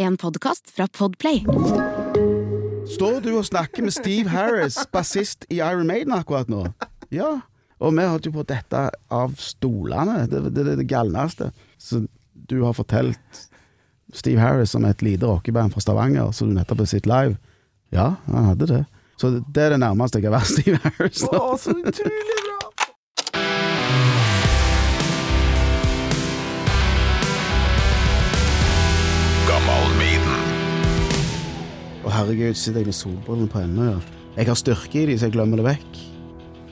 En podkast fra Podplay. Står du og snakker med Steve Harris, bassist i Iron Maiden akkurat nå? Ja. Og vi holdt jo på dette av stolene. Det er det, det, det galneste. Så du har fortalt Steve Harris om et lite rockeband fra Stavanger som du nettopp har sett live. Ja, han hadde det. Så det er det nærmeste jeg har vært Steve Harris. Å, så utrolig bra! Herregud, sitter jeg med solbrillene på ennå, ja. Jeg har styrke i de, så jeg glemmer det vekk.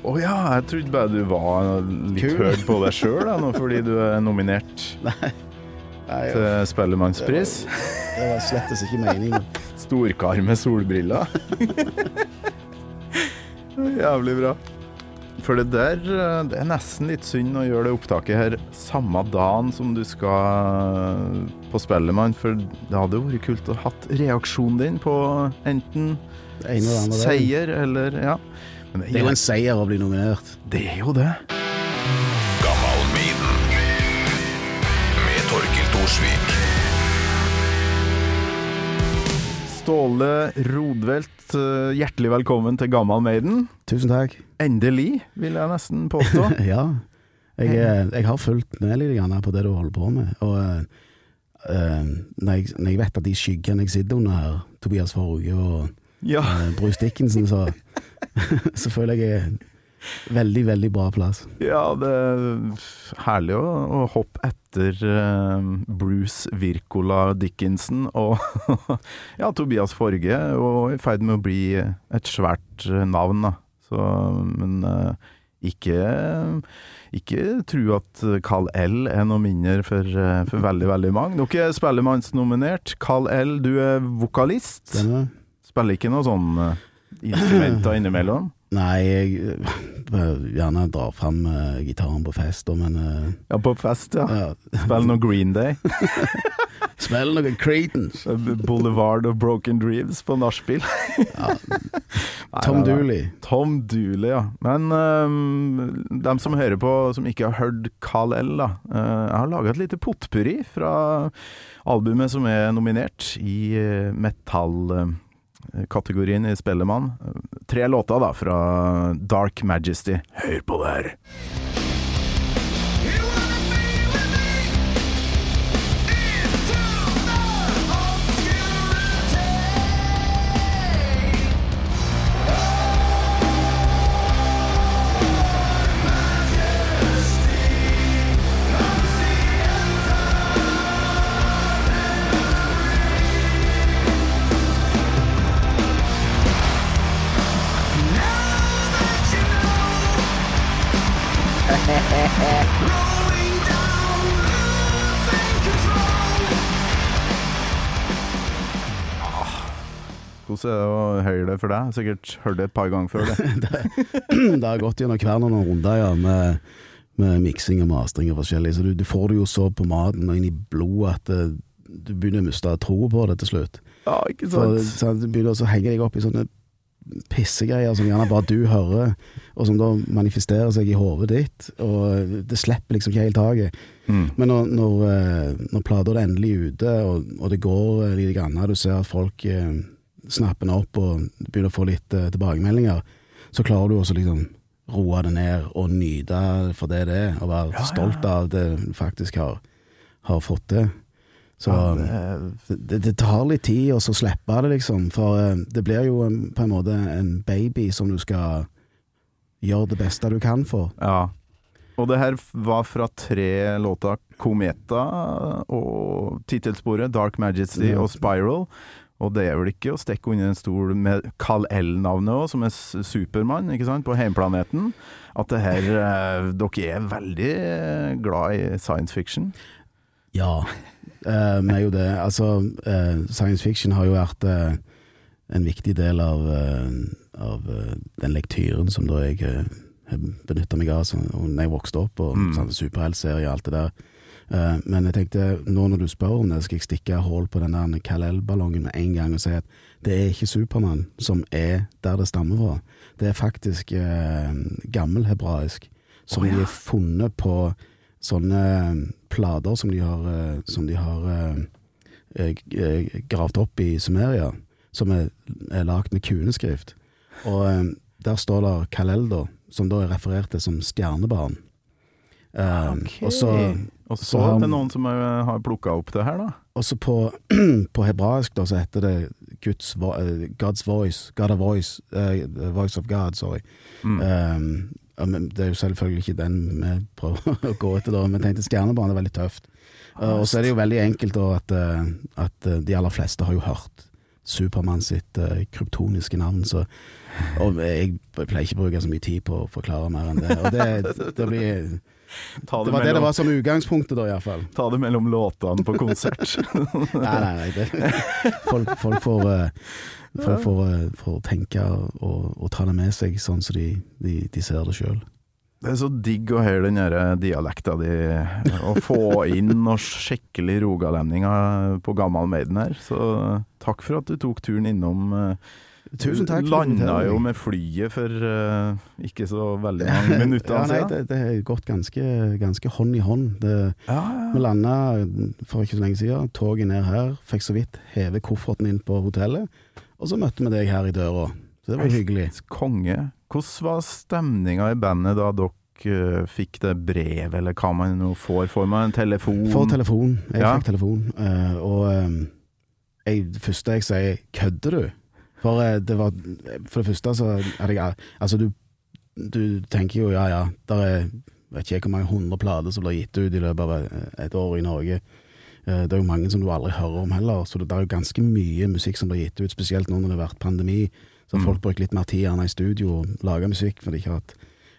Å ja, jeg trodde bare du var litt Kul. høy på deg sjøl fordi du er nominert Nei, til Spellemannspris. det var slettes ikke meningen. Storkar med solbriller. Jævlig bra. For det der eh, Det er nesten litt synd å gjøre det opptaket her samme dagen som du skal på Spellemann, for det hadde jo vært kult å hatt reaksjonen din på enten Det det seier eller Ja. Men Det er jo en seier å bli nominert. det er jo det. Gammal Med Torkil Thorsvik. Ståle Rodvelt, eh, hjertelig velkommen til Gammal Maiden. Tusen takk. Endelig, vil jeg nesten påstå. Ja. Jeg, eh, jeg har fulgt med litt på det du holder på med. Og eh, når, jeg, når jeg vet at de skyggene jeg sitter under her, Tobias Forge og Ja. uh, Bruce Dickinson, så, så føler jeg jeg veldig, veldig bra plass. Ja, det er herlig å, å hoppe etter eh, Bruce Wirkola Dickinson og ja, Tobias Forge, og i ferd med å bli et svært navn, da. Så, men eh, ikke ikke tro at Carl L er noe mindre for, eh, for veldig, veldig mange. Dere er spellemannsnominert. Carl L, du er vokalist. Spiller ikke noe sånn eh, instrumenter innimellom? Nei, jeg eh, gjerne drar fram uh, gitaren på fest, da, men uh, Ja, på fest, ja. ja. Spill noe Green Day. Spill noe Creedence. Boulevard of Broken Dreams på nachspiel. Ja. Tom. Dooley. Tom Dooley, ja. Men um, dem som hører på, som ikke har hørt Carl L, da. Uh, jeg har laga et lite potpurri fra albumet som er nominert i uh, metall-kategorien i Spellemann. Tre låter da fra Dark Majesty. Hør på det her. Hvordan er det å høre det for deg? Sikkert hørt det et par ganger før. det. det har gått gjennom hver noen runder ja, med, med miksing og mastring og forskjellig, så du, du får det jo så på maten og inn i blodet at det, du begynner å miste troen på det til slutt. Ja, ikke For sant? så Du begynner å henge deg opp i sånne pissegreier som gjerne bare du hører, og som da manifesterer seg i hodet ditt, og det slipper liksom ikke helt taket. Mm. Men når, når, eh, når plata er endelig ute, og, og det går eh, litt grann, du ser at folk eh, snapper den opp og begynner å få litt eh, tilbakemeldinger, så klarer du også liksom roe det ned og nyte for det det er, og være Ja, stolt ja. av det du faktisk har, har fått til. Så Ja, det, det, det tar litt tid å så slippe det, liksom. For eh, det blir jo en, på en måte en baby som du skal gjøre det beste du kan for. ja. Og det her var fra tre låter. Kometa og tittelsporet Dark Majesty og Spiral. Og det er vel ikke å stikke under en stol med Carl L-navnet òg, som er Supermann på heimplaneten. At det her eh, Dere er veldig eh, glad i science fiction. Ja, eh, vi er jo det. Altså, eh, science fiction har jo vært eh, en viktig del av, eh, av den lektyren som da jeg benytta meg av da jeg vokste opp, og Mm. sånn, superheltserie og alt det der. Eh, men jeg tenkte, nå når du spør om det, skal jeg stikke hull på den der Kal-El-ballongen med en gang og si at det er ikke Supermann som er der det stammer fra. Det er faktisk eh, gammelhebraisk, som oh, ja. de har funnet på sånne plater som de har, eh, som de har eh, eh, gravd opp i Sumeria, som er, er lagd med kuneskrift. Og eh, der står det Kalel, da, som da er referert til som stjernebarn. Eh, okay. Og så Og så er det noen som har, plukka opp det her, da. også på, på hebraisk da, så heter det Guds, eh, God's voice, God of voice, uh, the voice of God, sorry. Mm. Um, det er jo selvfølgelig ikke den vi prøver å gå etter, da, men tenkte stjernebarn er veldig tøft. Uh, og så er det jo veldig enkelt da at, at de aller fleste har jo hørt Supermann sitt uh, kryptoniske navn, så og jeg pleier ikke å bruke så mye tid på å forklare mer enn det. Og det, det, blir, Ta det var det det var som utgangspunktet, da, iallfall. Ta det mellom låtene på konsert. Nei, nei, nei. Det, folk, folk får, uh, folk får, uh, får tenke og, og ta det med seg sånn som de, de, de ser det sjøl. Det er så digg å høre den der dialekta di, å få inn noe skikkelig rogalendinger på Gammal Maiden her. Så takk for at du tok turen innom. Tusen takk landa jo med flyet for uh, ikke så veldig mange minutter ja, nei, det, det har gått ganske, ganske hånd i hånd. Det, Ja, vi ja. landa for ikke så lenge siden, toget ned her, fikk så vidt heve kofferten inn på hotellet, og så møtte vi deg her i døra. Så det var hyggelig. Konge. Hvordan var stemninga i bandet da dere eh, fikk det brevet, eller hva man nå får? Får man en telefon? Får telefon. Jeg fikk telefon, Uh, og eh, jeg, det første jeg sier 'kødder du?' For eh, det var For det første så hadde jeg Altså, du, du tenker jo ja ja, der er vet ikke hvor mange hundre plater som blir gitt ut i løpet av eh, et år i Norge. Eh, Det er jo mange som du aldri hører om heller, så det er jo ganske mye musikk som blir gitt ut, spesielt nå når det har vært pandemi. Så Mm. folk brukt litt mer tid gjerne i studio og laga musikk, for de ikke har hatt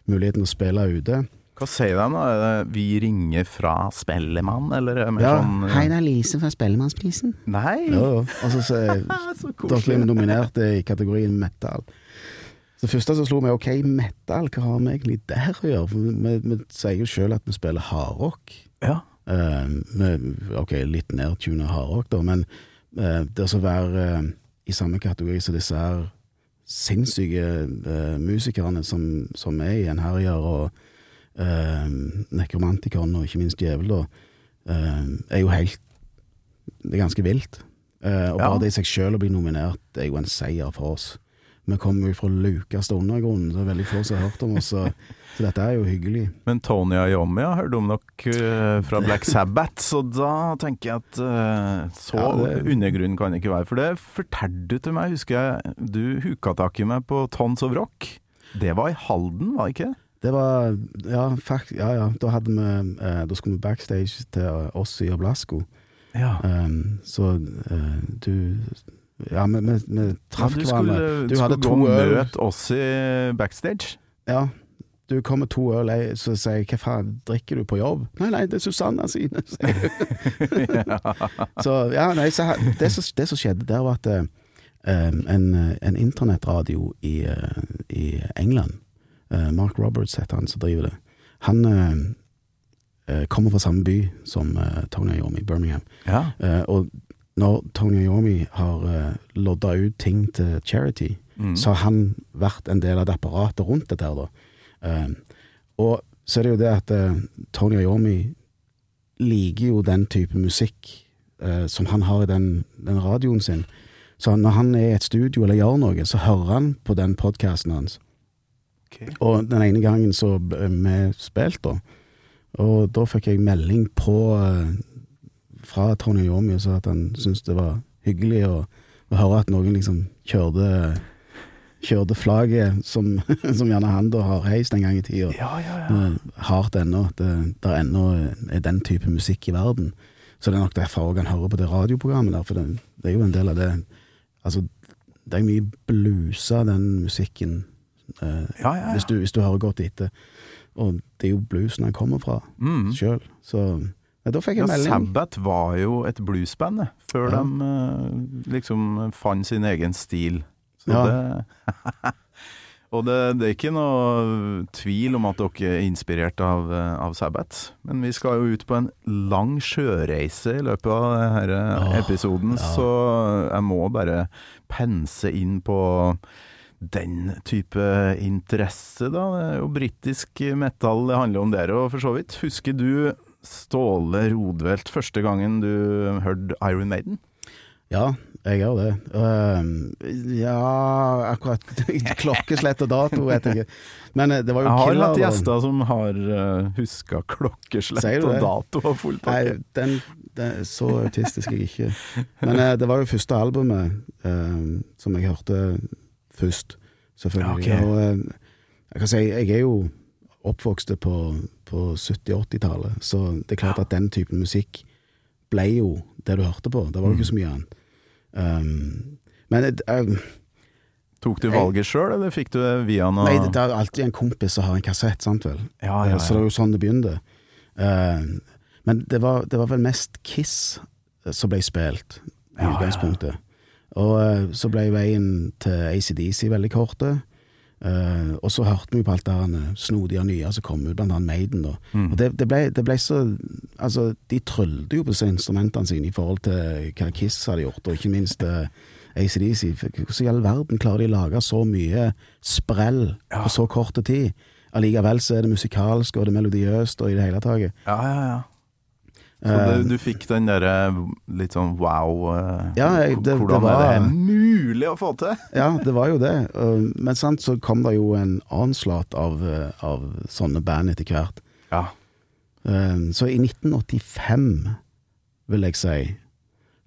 muligheten å spille ute. Hva sier de da? 'Vi ringer fra Spellemann', eller er mer Ja, sånn eh, Hei, det er Lise fra Spellemannsprisen. Nei! Ja. Og så så- så koselig. vi nominert i kategorien metal. Så det første som slo meg, ok, metal, hva har vi egentlig der å gjøre? For vi, vi sier jo sjøl at vi spiller hardrock. Ja. Uh, vi- ok, litt nedtuna hardrock, da, men uh, det å så være uh, i samme kategori som disse her sinnssyke musikerne som, som er i en herjer, og uh, nekromantikeren, og ikke minst djevel, da, eh, er jo helt Det er ganske vilt. Eh, og Ja. bare det i seg sjøl å bli nominert, det er jo en seier for oss. Vi kommer jo fra lukeste undergrunnen, så det er veldig få som har hørt om oss, så, så dette er jo hyggelig. Men Tony Ayomi har hørt om nok eh, fra Black Sabbath, så da tenker jeg at eh, så Ja, det- undergrunn kan det ikke være. For det fortalte du til meg, husker jeg. Du huka tak i meg på Tons of Rock. Det var i Halden, var det ikke? Det var Ja, fakt, ja, ja. Da hadde vi eh, Da skulle vi backstage til Ossi og Blasko. Ja. Um, så uh, du Ja, vi, vi, vi traff du hverandre. Du skulle hadde gå to og øl. møte Ossi backstage. Ja. Du kom med to øl, jeg- så sier jeg 'hva faen, drikker du på jobb?' 'Nei, nei, det er Susanna sine', sier. Så ja, nei, så, det, som, det som skjedde der, var at eh, en, en internettradio i, eh, i England, eh, Mark Roberts heter han som driver det, han eh, eh, kommer fra samme by som eh, Tony Ayomi, Birmingham. ja. Eh, og når Tony Ayomi har lodda ut ting til charity, Mm. så har han vært en del av det apparatet rundt dette her, da. Eh, og så er det jo det at eh, Tony Ayomi liker jo den type musikk eh, som han har i den, den radioen sin. Så når han er i et studio eller gjør noe, så hører han på den podkasten hans. Ok. Og den ene gangen så vi spilt, da. Og da fikk jeg melding på eh, fra Tony Yomi og sa at han syntes det var hyggelig å, å høre at noen liksom kjørte Kjørte flagget som, som gjerne han da har heist en gang i tida. Ja, ja, ja. Eh, Hardt ennå. At det der ennå er den type musikk i verden. Så det er nok derfor òg han hører på det radioprogrammet der, for det, det er jo en del av det Altså, det er mye blusa, den musikken, ja, ja, hvis, du, hvis du hører godt etter. Og det er jo bluesen han kommer fra Mm. sjøl. Så ja, da fikk jeg melding. Sabbath var jo et bluesband, før de eh, liksom fant sin egen stil. Så Ja. det Og det, det er ikke noe tvil om at dere er inspirert av, eh, av Sabbath. Men vi skal jo ut på en lang sjøreise i løpet av denne oh, episoden, ja. så jeg må bare pense inn på den type interesse, da. Det er jo britisk metal det handler om der, og for så vidt. Husker du Ståle Rodvelt, første gangen du hørte Iron Maiden? Ja, jeg gjør det. Ehm, ja, akkurat Klokkeslett og dato vet jeg ikke. Men eh, det var jo Jeg har Killer, hatt gjester som har uh, huska klokkeslett og dato og full Nei, den, den, så autistisk er jeg ikke. Men uh, det var jo første albumet uh, som jeg hørte først, selvfølgelig. Okay. Og eh, jeg kan si, jeg er jo oppvokst på, på 70-80-tallet, så det er klart at den typen musikk ble jo det du hørte på. Det var jo ikke så mye annet. Um, men eh, Tok du valget sjøl, eller fikk du det via noe Nei, det, er alltid en kompis som har en kassett, sant vel? Ja, ja, ja. Så det er jo sånn det begynte. Men det var, det var vel mest Kiss som ble spilt, i utgangspunktet. Og eh, så ble veien til ACDC veldig korte. Uh, og så hørte vi på alt det her snodige nye som kom ut, blant annet Maiden. Mm. Og det, det, ble, det ble så Altså, de tryllte jo på instrumentene sine i forhold til hva Kiss hadde gjort, og ikke minst uh, ACDC. Hvordan i all verden klarer de å lage så mye sprell Ja. på så kort tid? Allikevel så er det musikalsk, og det er melodiøst, og i det hele tatt. Ja, ja, ja. Så Eh, du, fikk den derre litt sånn wow eh, Ja, det- Hvordan det var- er det mulig å få til? Ja, det var jo det. Men sant, så kom det jo en onslaught av, av sånne band etter hvert. Ja. Så i 1985, vil jeg si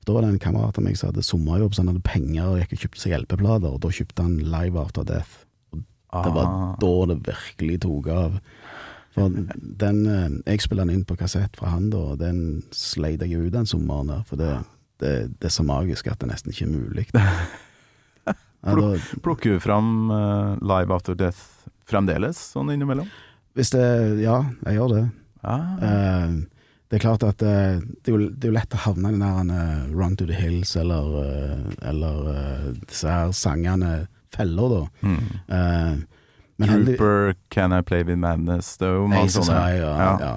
Da var det en kamerat av meg som hadde sommerjobb, så han hadde penger og gikk og kjøpte seg LP-plater, og da kjøpte han Live After Death. Det var Ah. da det virkelig tok av. For den eh, Jeg spilte den inn på kassett fra han, da, og den sleit jeg ut den sommeren der. For det, det, det er så magisk at det nesten ikke er mulig. Ja, Plukker du fram eh, Live After Death fremdeles, sånn innimellom? hvis det Ja, jeg gjør det. Ah. Eh, det er klart at det, er jo, det er jo lett å havne i den der Run to the Hills eller, eller disse her sangene feller, da. Mm. Men heldig- han, Can I Play With Madness Det er jo mange sånne. High, ja, ja.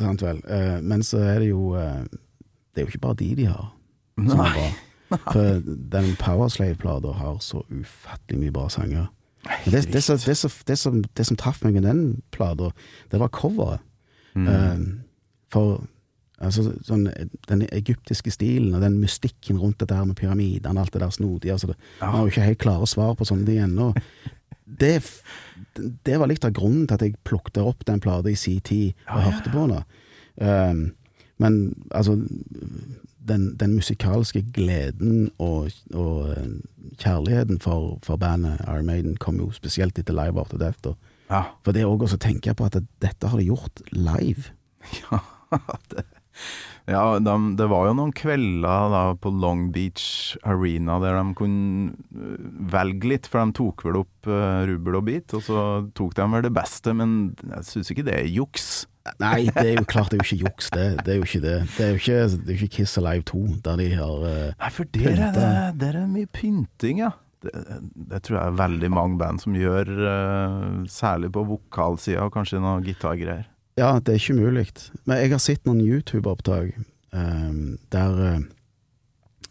sant vel. Uh, men så er det jo uh, Det er jo ikke bare de de har Nei. For den Powerslave-plata har så ufattelig mye bra sanger. Det, det, som- det, som- det, som, det som traff meg med den plata, det var coveret. Mm. Uh, for altså, sånn, den egyptiske stilen og den mystikken rundt dette her med pyramidene og alt det der snodige altså, Ja. Man har jo ikke helt klare svar på sånne ting ennå. Det, det var litt av grunnen til at jeg plukket opp den plata i sin tid og Ja, ja, hørte på den. Um, men altså den, den musikalske gleden og, og eh, kjærligheten for, for bandet Iron Maiden kom jo spesielt etter Live After Death. Og, Ja. For det òg å tenke på at dette har de gjort live. Ja, det, ja de, det var jo noen kvelder da på Long Beach Arena der de kunne øh, velge litt, for de tok vel opp uh, rubbel og bit, og så tok de vel det beste, men jeg syns ikke det er juks. Nei, det er jo klart det er jo ikke juks, det. Det er jo ikke det. Det er jo ikke, er jo ikke Kiss Alive 2, der de har uh, Nei, for der er det, der er mye pynting, ja. Det, det tror jeg er veldig mange band som gjør, uh, særlig på vokalsida, og kanskje noe gitargreier. Ja, det er ikke umulig. Men jeg har sett noen YouTube-opptak um, der, eh,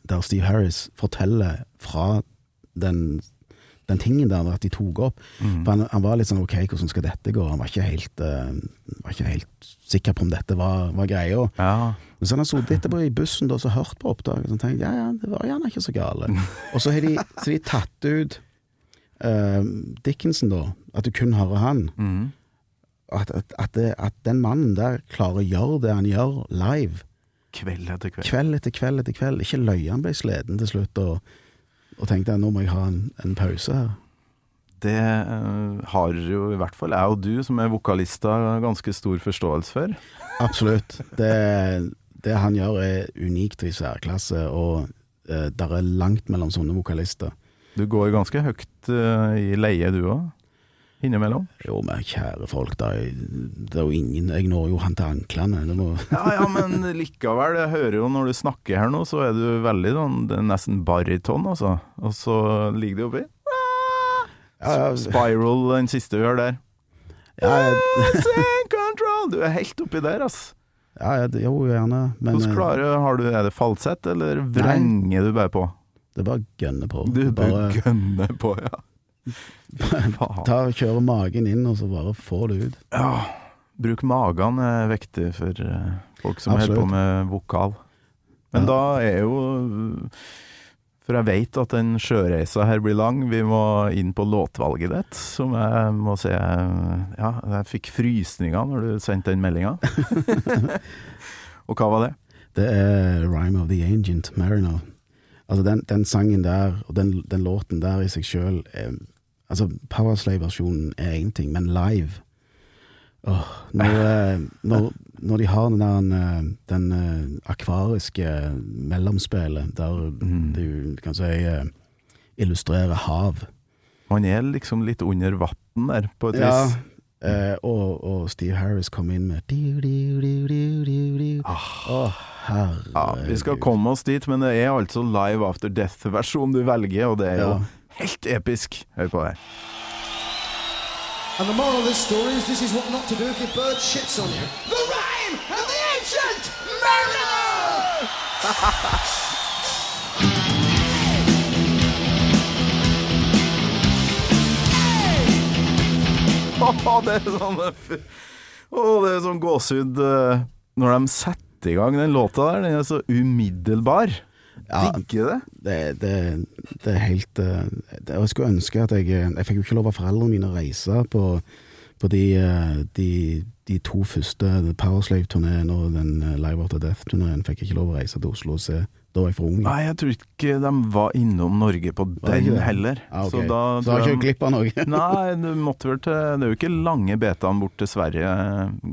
der Steve Harris forteller fra den, den tingen der at de tok opp. Mm. For han, han var litt sånn ok, hvordan skal dette gå? Han var ikke helt, uh, var ikke helt sikker på om dette var, var greia. Ja. Så har han sittet etterpå i bussen og så hørt på opptaket og jeg, ja, ja, det var gjerne ikke så gale. og så har de, så de tatt ut uh, Dickinson, da. At du kun hører han. Mm. At, at, at, det, at den mannen der klarer å gjøre det han gjør live, Kveld etter kveld. kveld etter kveld etter kveld. Ikke løye han ble sliten til slutt og, og tenkte nå må jeg ha en, en pause her. Det øh, har jo i hvert fall jeg og du, som er vokalister, ganske stor forståelse for. Absolutt. Det, det han gjør er unikt i særklasse, og eh, der er langt mellom sånne vokalister. Du går ganske høyt uh, i leie, du òg? Innimellom? Jo, men kjære folk, det er, det er jo ingen Jeg når jo han til anklene. Må, Ja, ja, men likevel. Jeg hører jo når du snakker her nå, så er du veldig sånn Det er nesten baryton, altså. Og så ligger det oppi. ja, ja, Spiral, den siste vi hører der. ja, jeg, Du er helt oppi der, ass. ja, jeg, jo, gjerne. Men Hvordan eh, klarer har du, Er det falsett, eller vrenger du bare på? det er bare å gønne på. Du bør bare gønne på, ja. Ta, kjøre magen inn, og så bare få det ut. Ja, Bruk magen er viktig for eh, folk som holder på med vokal. Men Ja. da er jo For jeg vet at den sjøreisa her blir lang. Vi må inn på låtvalget ditt, som jeg må si Ja, jeg fikk frysninger når du sendte den meldinga. Og hva var det? Det er Rhyme of the Ancient Mariner. Altså den, den sangen der, og den, den låten der i seg sjøl Altså, Powerslay-versjonen er én ting, men live oh, når, eh, når, når de har den der eh, den eh, akvariske mellomspillet, der Mm. du kan si illustrerer hav Man er liksom litt under vann der, på et Ja, vis. eh, og, og Steve Harris kom inn med diu, diu, diu, diu. Å, herregud. Ja, vi skal komme oss dit, men det er altså Live After Death-versjonen du velger, og det er jo Ja. Helt episk. Hør på det. And the moral of this story is this is what not to do if your bird shits on you. The rhyme of the ancient mariner! Åh, det er sånn oh, det er sånn gåsehud eh, når de setter i gang den låta der. Den er så umiddelbar. Ja, Digger det. det, det, det er helt eh, det, Jeg skulle ønske at jeg eh, Jeg fikk jo ikke lov av foreldrene mine å reise på, på de, eh, de, de to første Powerslave-turneene og den Live After Death-turneen. Fikk jeg ikke lov å reise til Oslo og se. Da var jeg for ung. Nei, jeg tror ikke de var innom Norge på den heller. Ja, okay. Så da Så har ikke glipp av noe. Nei, du måtte vel til Det er jo ikke lange betaen bort til Sverige.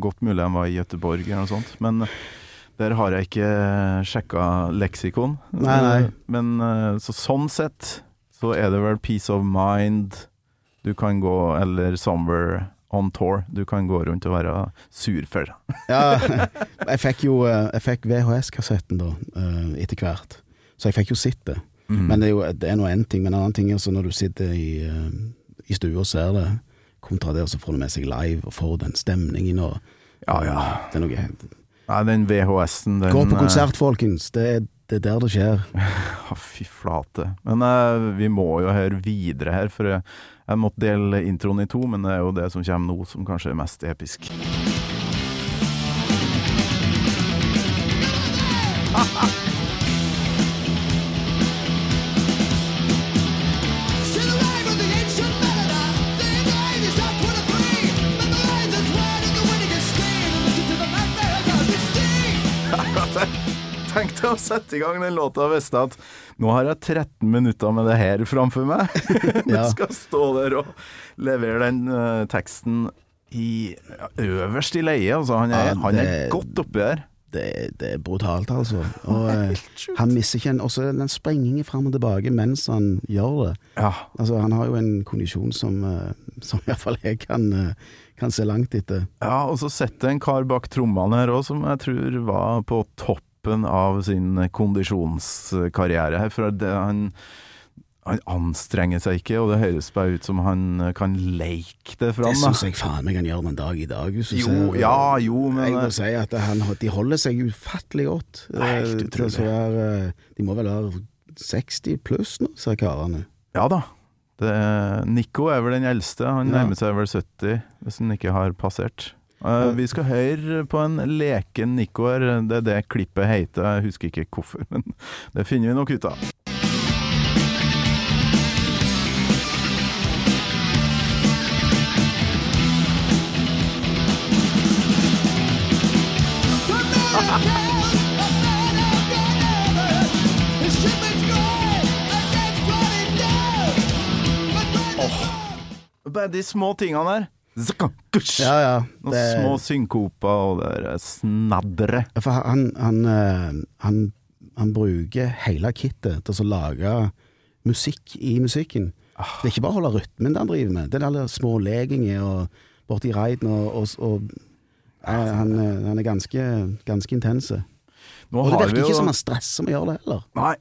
Godt mulig de var i Gøteborg eller noe sånt. Men der har jeg ikke sjekka leksikon. Nei, nei. Men eh, så sånn sett så er det vel Peace of Mind du kan gå, eller Somewhere on Tour. Du kan gå rundt og være sur for. Ja, jeg fikk jo eh, Jeg fikk VHS-kassetten da, eh, etter hvert. Så jeg fikk jo sett det. Mm. Men det er jo det er noe en ting. Men en annen ting er altså når du sitter i, eh, i stua og ser det, kontra det, og så får du med seg live og får den stemningen og Ja, ja. Det er noe helt Nei, den VHS-en, den Gå på eh, konsert, folkens. Det er, det er der det skjer. Ja, fy flate. Men eh, vi må jo høre videre her, for jeg, jeg måtte dele introen i to, men det er jo det som kommer nå som kanskje er mest episk. Tenk å sette i gang den låta og visste at nå har jeg 13 minutter med det her framfor meg. Ja. skal stå der og levere den uh, teksten i ja, øverst i leie. Altså, han er, Ja, han er godt oppi der. Det, det er brutalt, altså. Og uh, han misser ikke en Også den springingen fram og tilbake mens han gjør det. Ja. Altså, han har jo en kondisjon som, uh, som iallfall jeg kan, uh, kan se langt etter. Ja, og så sitter en kar bak trommene her òg, som jeg tror var på toppen av sin kondisjonskarriere her. For det, han, han anstrenger seg ikke, og det høres bare ut som han kan leke det fram. Det syns jeg faen meg han gjør den dag i dag. Hvis Jo, ser, ja, jo, men Jeg må si at han, de holder seg ufattelig godt. Er helt Eh, utrolig. være, eh, De må vel være 60 pluss nå, ser karene. Ja da. Det, Nico er vel den eldste. Han Ja. nærmer seg vel 70, hvis han ikke har passert. Eh, vi skal høre på en leken Nico her. Det er det klippet heter. Jeg husker ikke hvorfor, men det finner vi nok ut av. Bare de små tingene der. Ja, ja. Det- små synkoper og det der snadderet. Han, han, eh, han, han bruker hele kittet til å lage musikk i musikken. Ah. Det er ikke bare å holde rytmen det han driver med. Det er alle små leginger og borti raiden og, og, og eh, han, eh, han er ganske, ganske intense. Og det virker vi ikke som han stresser med å gjøre det heller. Nei.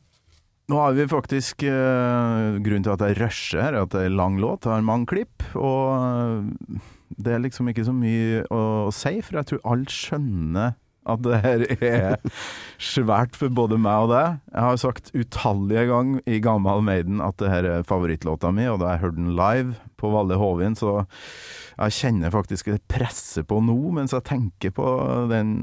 Nå har vi faktisk uh, Grunnen til at jeg rusher her, er at det er lang låt, jeg har mange klipp, og eh, det er liksom ikke så mye å, si, for jeg tror alle skjønner at det her er svært for både meg og deg. Jeg har sagt utallige ganger i Gammal Maiden at det her er favorittlåta mi, og da jeg hørte den live på Valle Hovin, så jeg kjenner faktisk det presset på nå, mens jeg tenker på den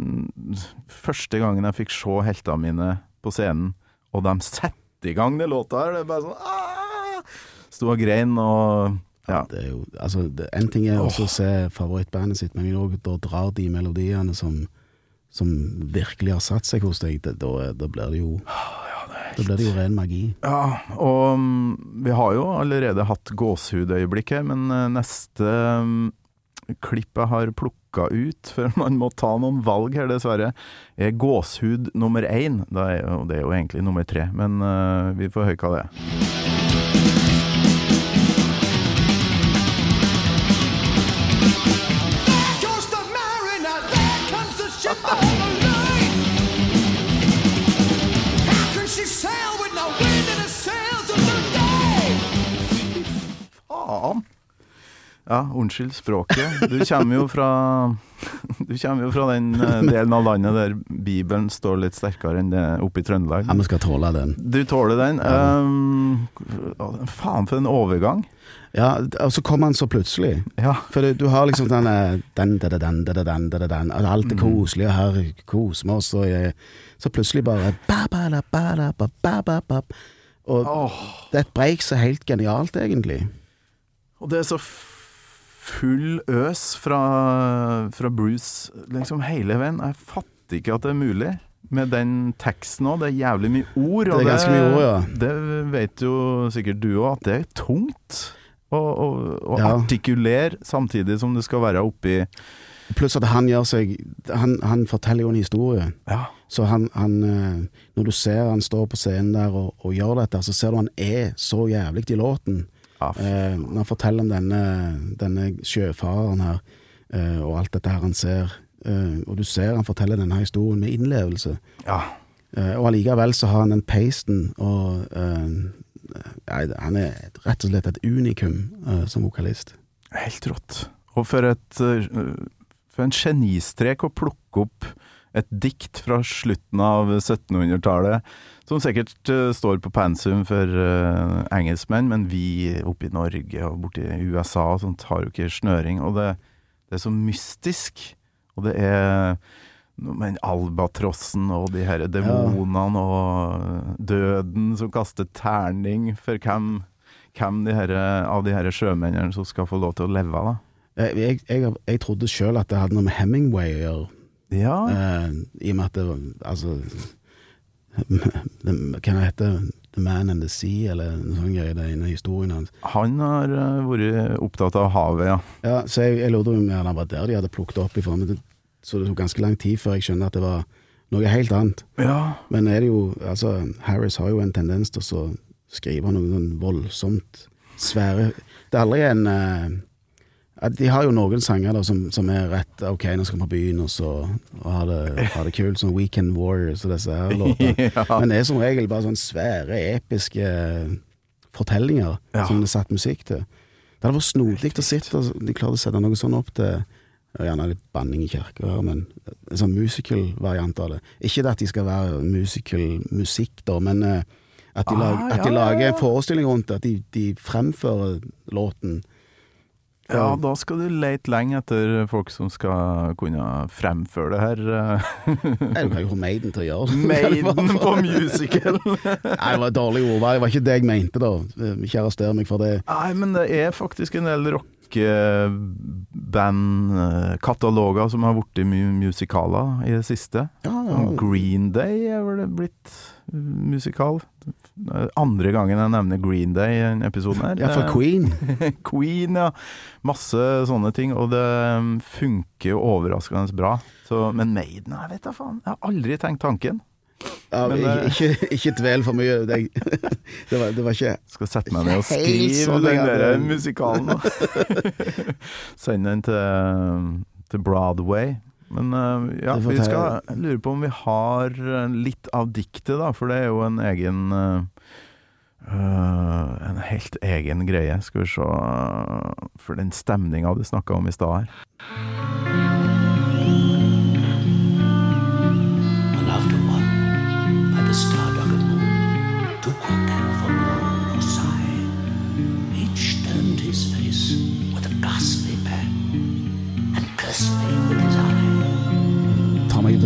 første gangen jeg fikk se heltene mine på scenen, og de setter i gang den låta her. Det er bare sånn ah! Sto og grein og ja. Det er jo, altså, det, en ting er også å se favorittbandet sitt, men òg da drar de melodiene som, som virkelig har satt seg hos deg. Det, da, da blir det jo Da blir det jo ren magi. Ja, og um, vi har jo allerede hatt gåsehudøyeblikk her, men uh, neste um, klipp jeg har plukka ut, for man må ta noen valg her, dessverre, er gåshud nummer én. Det er jo, det er jo egentlig nummer tre, men uh, vi får høre hva det er. Ja, unnskyld språket. Du kommer jo fra Du kommer jo fra den eh, delen av landet der Bibelen står litt sterkere enn det oppe i Trøndelag. Ja, vi skal tåle den. Du tåler den. Um, faen for en overgang. Ja, og så kommer han så plutselig. Ja. For du, du har liksom den eh, den, den, den, den, den, Alt er koselig, og her koser vi oss, og så plutselig bare ba, ba, la, ba, la, ba, ba, ba, ba. Og oh. det er et break som er helt genialt, egentlig. og det er så full øs fra, fra Bruce liksom hele veien. Jeg fatter ikke at det er mulig. Med den teksten òg, det er jævlig mye ord. Det er ganske mye ord, ja. Det vet jo sikkert du òg, at det er tungt å, å, å Ja. artikulere samtidig som det skal være oppi Pluss at han gjør seg Han, han forteller jo en historie. Ja. Så han, han eh, Når du ser han står på scenen der og, og gjør dette, så ser du han er så jævlig i låten. Eh, når han forteller om denne, denne sjøfareren her, eh, og alt dette her han ser. Eh, og du ser han forteller denne historien med innlevelse. ja. Eh, og allikevel så har han den peisten og eh, han er rett og slett et unikum eh, som vokalist. Helt rått. Og for et eh, For en genistrek å plukke opp et dikt fra slutten av 1700-tallet, som sikkert uh, står på pensum for uh, engelskmenn, men vi oppe i Norge og borti USA og sånt har jo ikke snøring. Og det, det er så mystisk. Og det er men albatrossen og de her demonene og døden som kaster terning for hvem, hvem de her, av de her sjømennene som skal få lov til å leve, da. Jeg, jeg, jeg, jeg trodde sjøl at det hadde noe med Hemingway å gjøre. Ja. Eh, I og med at det var Altså Hva Hva det heter The Man and the Sea, eller noe sånt greier, det ene historien hans. Han har uh, vært opptatt av havet, ja. Ja, så jeg, jeg lurte om det var der de hadde plukket opp ifra, men det, så det tok ganske lang tid før jeg skjønner at det var noe helt annet. Ja. Men er det jo Altså, Harris har jo en tendens til å skrive noe sånn voldsomt svære Det er aldri en at De har jo noen sanger da som, som er rett OK, nå skal vi på byen og så og ha, det, ha det kult, sånn Weekend Warriors og disse her låtene. ja. Men det er som regel bare sånne svære, episke fortellinger Ja. som det er satt musikk til. Det hadde vært snodig å sitte og de klarte å sette noe sånn opp til Gjerne litt banning i kirker, men en sånn musical-variant av det. Ikke det at de skal være musical-musikk, da, men eh, at de, Ah, lager, at de ja, lager en forestilling rundt det. At de, de fremfører låten. Ja, da skal du lete lenge etter folk som skal kunne fremføre det her. Eller Jeg kan jo få Maiden til å gjøre det. Maiden på musical! Nei, det var et dårlig ordvalg. Det var ikke det jeg mente, da. Ikke arrester meg for det. Nei, men det er faktisk en del rockeband-kataloger som har blitt musikaler i det siste. Ja, ja. Green Day er vel blitt uh, musikal. Andre gangen jeg nevner Green Day i denne episoden her. Ja, for Queen. Queen, ja. Masse sånne ting, og det um, funker jo overraskende bra. Så, men Maiden, jeg vet da faen. Jeg har aldri tenkt tanken. Ja, Men, ikke, eh, ikke, ikke dvel for mye. Det, det, var, det var ikke Skal sette meg ned og skrive sånn, den der det- musikalen. da. Send den til, til Broadway. Men uh, ja, vi skal lure på om vi har uh, litt av diktet, da. For det er jo en egen uh, En helt egen greie. Skal vi se For den stemninga du snakka om i stad her.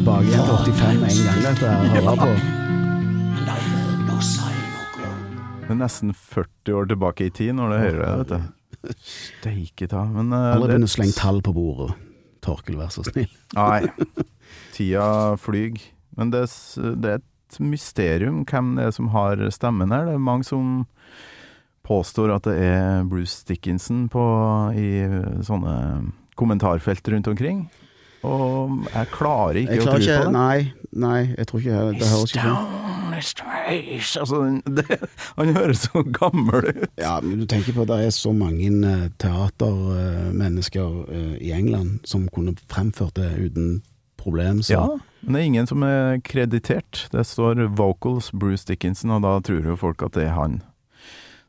tilbake igjen til 85 en gang dette her. Det er nesten 40 år tilbake i tid når du hører det, vet du. Steike ta. Men eh, uh, Alle begynner å slenge tall på bordet. Torkel, vær så snill. Nei. Tida flyg. Men det, det er et mysterium hvem det er som har stemmen her. Det er mange som påstår at det er Bruce Dickinson på, i sånne kommentarfelt rundt omkring. Og jeg klarer ikke Jeg å klarer tro ikke på det. Nei, nei, jeg tror ikke det høres ikke sånn. Altså, det, han høres så gammel ut. Ja, men du tenker på at det er så mange eh, teatermennesker eh, i England som kunne fremført det uten problem. Så Ja, men det er ingen som er kreditert. Det står 'Vocals Bruce Dickinson', og da tror jo folk at det er han.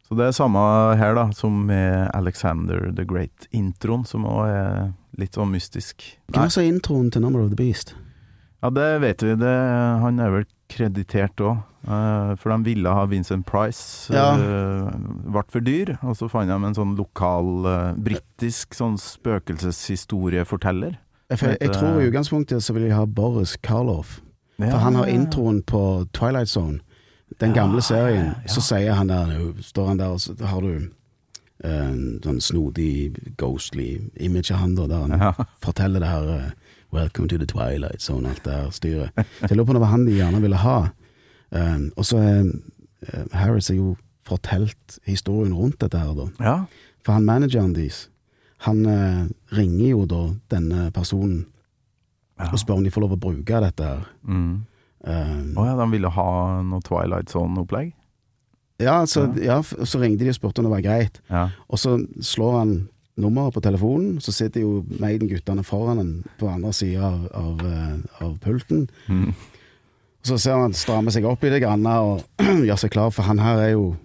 Så det er samme her, da, som med Alexander the Great-introen, som òg er litt sånn mystisk. Hvem sa introen til Number of the Beast? Ja, det vet vi. Det, han er vel kreditert òg. for de ville ha Vincent Price. Ja. eh, ble for dyr. Og så fant de en sånn lokal uh, britisk sånn spøkelseshistorieforteller. Jeg, jeg, tror i utgangspunktet så vil jeg ha Boris Karloff. Ja, For han har introen på Twilight Zone, den gamle serien. Så sier han der, står han der, og så har du eh, sånn snodig, ghostly image av han da, der han Ja. forteller det her eh, Welcome to the Twilight Zone, alt det her styret. Så jeg lurer på om det var han de gjerne ville ha. Eh, og så er Harris er jo fortalt historien rundt dette her, da. Ja. For han manageren deres, han eh, ringer jo da denne personen Ja. og spør om de får lov å bruke dette her. Mm. Um, oh, ja, de ville ha noe Twilight Zone-opplegg? ja, så, ja, ja, så ringte de og spurte om det var greit. Ja. Og så slår han nummeret på telefonen, så sitter jo Maiden-guttene foran han på andre sida av, av, eh, av pulten. Mm. Så ser han strammer seg opp i det grann og gjør seg klar, for han her er jo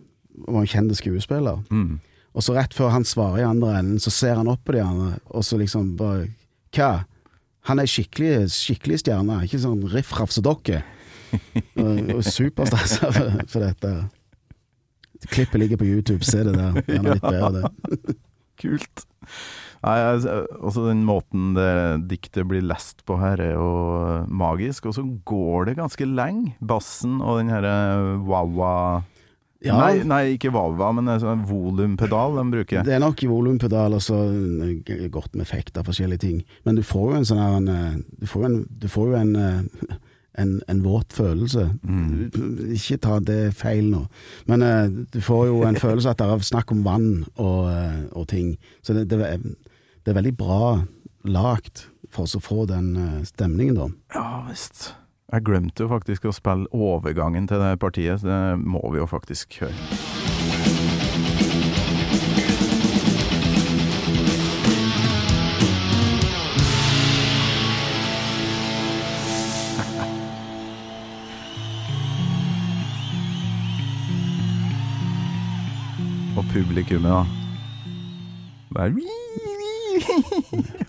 var en kjent skuespiller. Mm. Og så rett før han svarer i andre enden, så ser han opp på de andre, og så liksom bare Hva? Han er skikkelig, skikkelig stjerne, ikke sånn dere. Og, og for, for dette. Klippet ligger på YouTube, se det der. Gjerne litt bedre, det. Kult. Nei, altså, den måten det diktet blir lest på her, er jo magisk. Og så går det ganske lenge. Bassen og den herre wawa Ja, nei, nei, ikke wawa, men sånn volumpedal den bruker. det er nok volumpedal og så eh, godt med effekt av forskjellige ting. Men du får jo en sånn her en, eh, Du får jo en, du får jo en, eh, en, en våt følelse. Mm. Ikke ta det feil nå, men du får jo en følelse at det er snakk om vann og, og ting. Så det, det, det er veldig bra lagt for å få den stemningen, da. Ja visst. Jeg glemte jo faktisk å spille overgangen til det partiet, så det må vi jo faktisk høre. Og publikummet, da.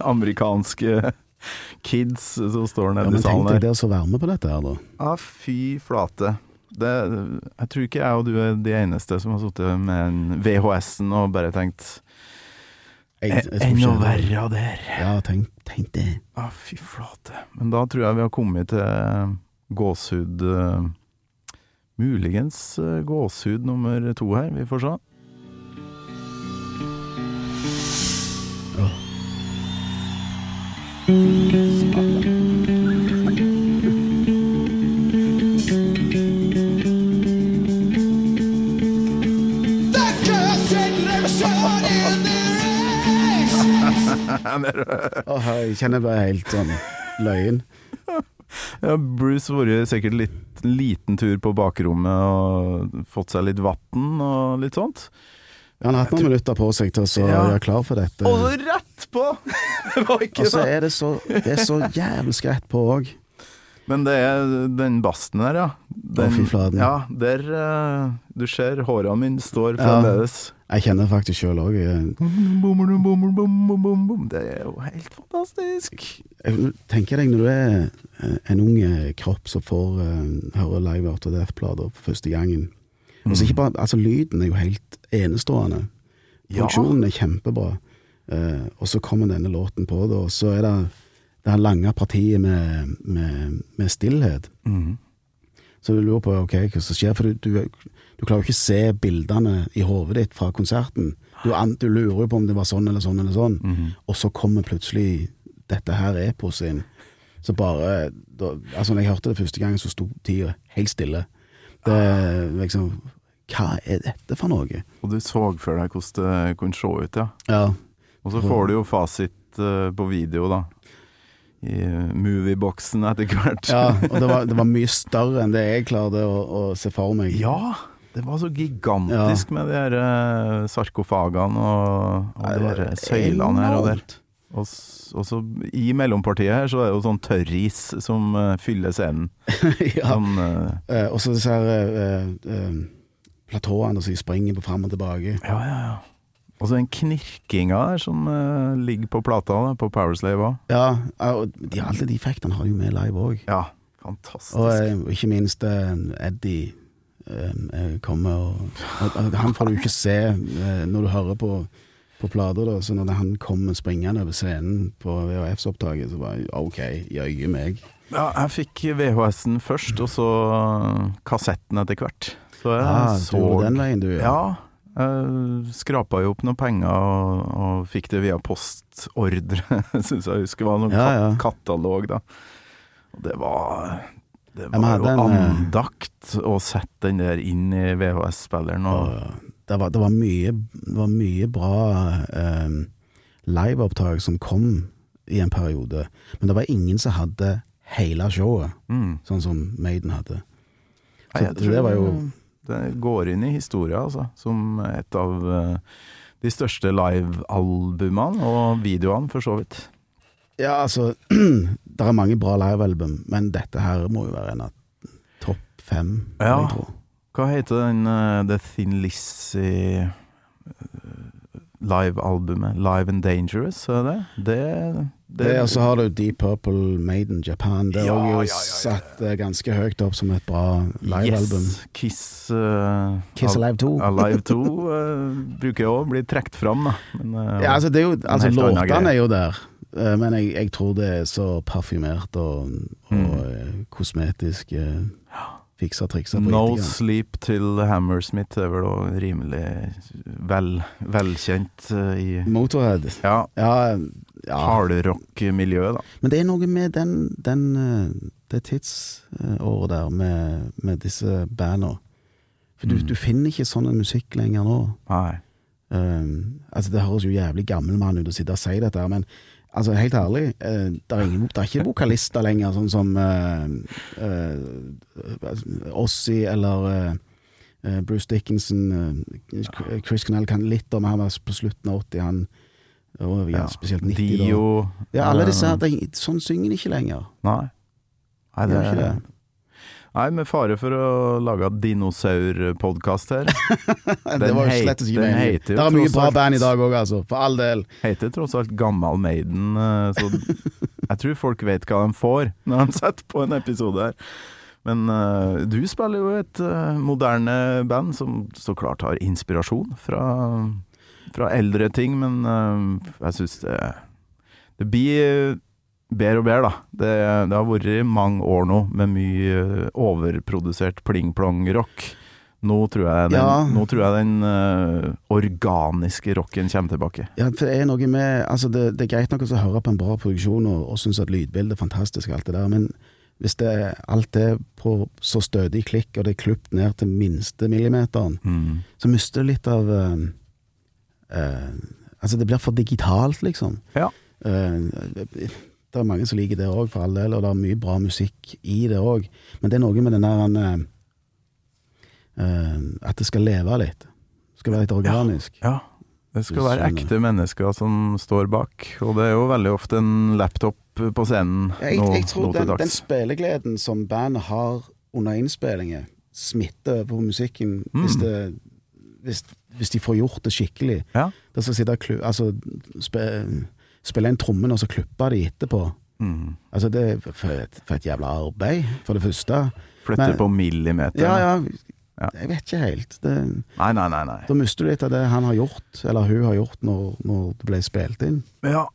Amerikanske kids som står nede Ja, nede men tenk deg det å være med på dette her, da. Ja, fy flate. Det, jeg tror ikke jeg og du er de eneste som har sittet med en VHS-en og bare tenkt Enda verre av det her. Ja, tenk, tenk det. Ja, fy flate. Men da tror jeg vi har kommet til gåshud eh, Muligens gåshud gåsehud nummer to her. Vi får se. Åh, jeg kjenner bare helt sånn løyen. Ja, Bruce har vært sikkert litt liten tur på bakrommet og fått seg litt vann og litt sånt. Han har hatt noen minutter på seg til å så Ja. gjøre klar for dette. Og så rett på! Og så er det så, det er så jævlig rett på òg. Men det er den basten der, ja. Den, fladen. Ja, der uh, Du ser håra mine står Ja. fremdeles. Jeg kjenner faktisk sjøl òg. Det er jo helt fantastisk. jeg tenker deg når du er eh, en ung eh, kropp som får uh, høre Live Out of Death-plater for første gangen. Mm. så ikke bare, altså Lyden er jo helt enestående. Ja. Er kjempebra. Eh, og så kommer denne låten på, da, og så er det det her lange partiet med, med, med stillhet. Mhm. Så du lurer på ok, hva som skjer, for du, du, du klarer jo ikke å se bildene i hodet ditt fra konserten. Du, du lurer jo på om det var sånn eller sånn eller sånn, Mhm. og så kommer plutselig dette her eposet inn. Så bare da, Altså, når jeg hørte det første gang, så sto tida helt stille. Det liksom Hva er dette for noe? Og du så for deg hvordan det kunne se ut, ja. Ja. Og så får du jo fasit eh, på video, da. I eh, movieboksen etter hvert. ja og det var, det var mye større enn det jeg klarte å, å se for meg. Ja, det var så gigantisk med de her eh, sarkofagene og, og Nei, de det her søylene her og der. Og, og så i mellompartiet her så er det jo sånn tørris som uh, fyller scenen. ja. Sånn, uh, Eh, og så disse her uh, eh, platåene som springer på fram og tilbake. ja, ja, ja. Og så den knirkinga der som uh, ligger på plata da, på Powerslave òg. Ja, og de, alle de effektene har jo med live òg. Ja, fantastisk. Og eh, ikke minst eh, Eddie kommer og, og, Han får du ikke se når du hører på, på plater, da. Så når han kommer springende over scenen på VHS-opptaket, så bare OK, jøye meg. Ja, jeg fikk VHS-en først, og så kassetten etter hvert. Så jeg Ah, så den veien, du. Ja. Jeg skrapa jo opp noen penger og, og fikk det via postordre, syns jeg husker. Det var noen Ja, ja. katalog, da. Og det var Det var jo den, eh, andakt å sette den der inn i VHS-spilleren. Det var, det var mye, det var mye bra eh, liveopptak som kom i en periode, men det var ingen som hadde hele showet, mm. sånn som Maiden hadde. Så Nei, det var jo Det går inn i historia, altså. Som et av eh, de største livealbumene, og videoene, for så vidt. Ja, altså Det er mange bra livealbum, men dette her må jo være en av topp fem, Ja. Hva heter den uh, The Thin Lizzie live-albumet? Live and Dangerous, er det det? Det, og så har du Deep Purple Maiden Japan. Det er Ja, også jo ja, ja, ja. satt eh, ganske høyt opp som et bra livealbum. Yes, Kiss uh, Kiss Alive 2. Alive 2 uh, bruker jo å bli trukket fram, da. Men, uh, Ja, altså, det er jo, altså låtene er jo der, eh, men jeg, jeg tror det er så parfymert og, og Mm. eh, kosmetisk eh, fiksa triksa på No ettergang. Sleep til Hammersmith er vel også rimelig vel, velkjent eh, i Motorhead. ja, Ja, ja. hardrock-miljøet, da. Men det er noe med den, den eh, det tidsåret der med, med disse banda. For du, Mm. du finner ikke sånn musikk lenger nå. Nei. Um, altså Det høres jo jævlig gammel mann ut å sitte og si dette, men altså helt ærlig, eh, det er, ingen, det er ikke vokalister lenger, sånn som uh, Ossie eller eh, Bruce Dickinson. Chris Connell kan litt om han var på slutten av 80, han og ja, spesielt 90 da. Dio Ja, alle disse her, sånn synger de ikke lenger. Nei. Nei, De gjør ikke det. Nei, med fare for å lage dinosaurpodkast her. det var jo slett ikke meningen. Det er mye bra band i dag òg, altså. For all del. Heter tross alt Gammal Maiden, eh, så jeg tror folk vet hva de får når de setter på en episode her. Men uh, du spiller jo et uh, moderne band som så klart har inspirasjon fra, fra eldre ting, men uh, jeg syns det, det blir bedre og bedre, da. Det, det har vært mange år nå med mye overprodusert pling-plong-rock. Nå tror jeg den, Ja. nå tror jeg den uh, organiske rocken kommer tilbake. Ja, for det er noe med Altså, det, det er greit nok å høre på en bra produksjon og, og synes at lydbildet er fantastisk, og alt det der, men hvis det alt er på så stødig klikk, og det er klipt ned til minste millimeteren, Mm. så mister du litt av uh, uh, Altså, det blir for digitalt, liksom. Ja. Eh, det er mange som liker det òg, for all del, og det er mye bra musikk i det òg, men det er noe med den der eh, At det skal leve litt. Det skal være litt organisk. Ja, det skal være ekte mennesker som står bak, og det er jo veldig ofte en laptop på scenen Jeg, nå, jeg tror nå den, den spillegleden som bandet har under innspillinger, smitter på musikken hvis, Mm. det, hvis, hvis de får gjort det skikkelig. Ja. Det skal sitte altså, spe, spille inn trommen og så klippe de etterpå. Mm. Altså, det er for et, for et jævla arbeid, for det første. Flytter Men- på millimeter. Ja, ja, Ja. jeg vet ikke helt. Det, Nei, nei, nei. nei. da mister du litt av det han har gjort, eller hun har gjort, når, når det ble spilt inn. Ja.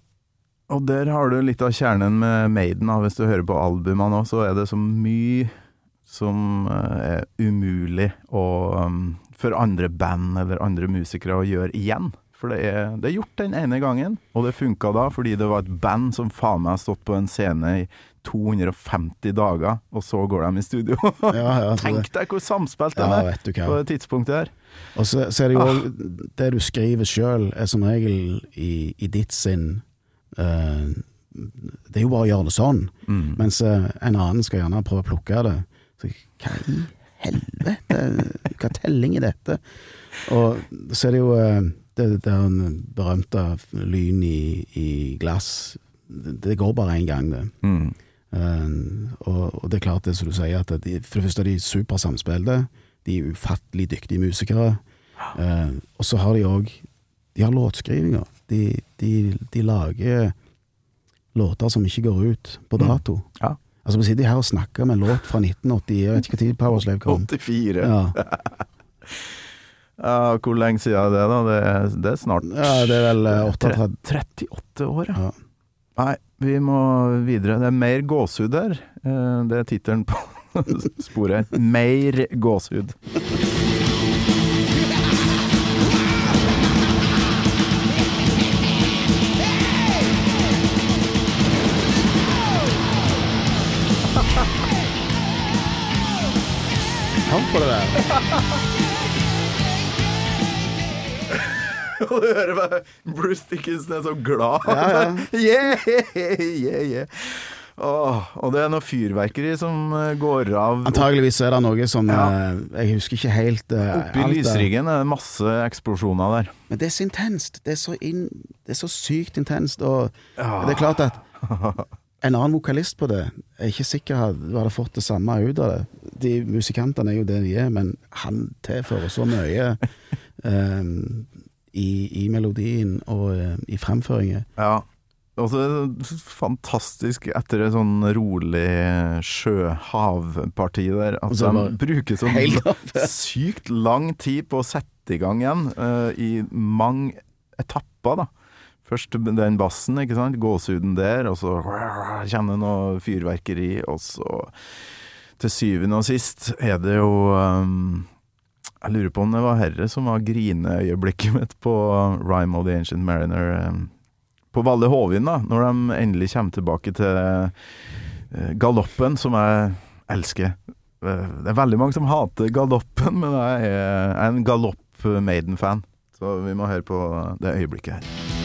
Og der har du litt av kjernen med Maiden. Hvis du hører på albumene nå, så er det så mye som eh, er umulig å, um, for andre band eller andre musikere å gjøre igjen. For det er, det er gjort den ene gangen, og det funka da fordi det var et band som faen meg har stått på en scene i 250 dager, og så går de i studio. Ja, ja, Tenk deg hvor samspilt Ja, er du hva. på det tidspunktet her. Og så, så er det jo Ah. Det du skriver sjøl, er som regel i, i ditt sinn uh, Det er jo bare å gjøre det sånn. Mm. Mens en annen skal gjerne prøve å plukke det. Så hva i helvete? Hva telling er dette? Og så er det jo eh, det, er den berømte lyn i, i glass. Det, går bare én gang, det. Mm. Eh, og, og det er klart det som du sier, at de, for det første er de supersamspilte. De er ufattelig dyktige musikere. Uh, og så har de òg De har låtskrivinger. De, de, de lager låter som ikke går ut på dato. Ja. Altså Vi sitter her og snakker om en låt fra 1980. Jeg vet ikke når Powerslave kom. 84. Ja. Ja, hvor lenge siden er det, da? Det er, det er snart ja, det er vel eh, 38 38 år, ja. Ja. Nei, vi må videre. Det er mer gåsehud her. Eh, Det er tittelen på sporet. Mer gåsehud. Han på det der. Og du hører bare Bruce Dickinson er så glad. Ja, yeah, yeah, yeah. Åh, og det er noe fyrverkeri som eh, går av Antageligvis er det noe som Ja. eh, Jeg husker ikke helt uh, Oppi lysryggen er det masse eksplosjoner der. Men det er så intenst. Det er så, inn, det er så sykt intenst. Og Ja. det er klart at en annen vokalist på det Jeg er ikke sikker du hadde fått det samme ut av det. De musikantene er jo det de er, men han tilfører så mye eh, i, i melodien og eh, i fremføringen. Ja. Og så er det fantastisk etter et sånn rolig sjøhavparti der, at de bruker så sykt lang tid på å sette i gang igjen, uh, i mange etapper, da. Først den bassen, ikke sant, gåsehuden der, og så kjenner noe fyrverkeri, og så til syvende og sist er det jo um, Jeg lurer på om det var herre som var grineøyeblikket mitt på Rhyme of the Ancient Mariner. Um, på Valle Hovin, da, når de endelig kommer tilbake til eh, galoppen, som jeg elsker. Eh, Det er veldig mange som hater galoppen, men jeg er en galopp-Maiden-fan. Så vi må høre på det øyeblikket her.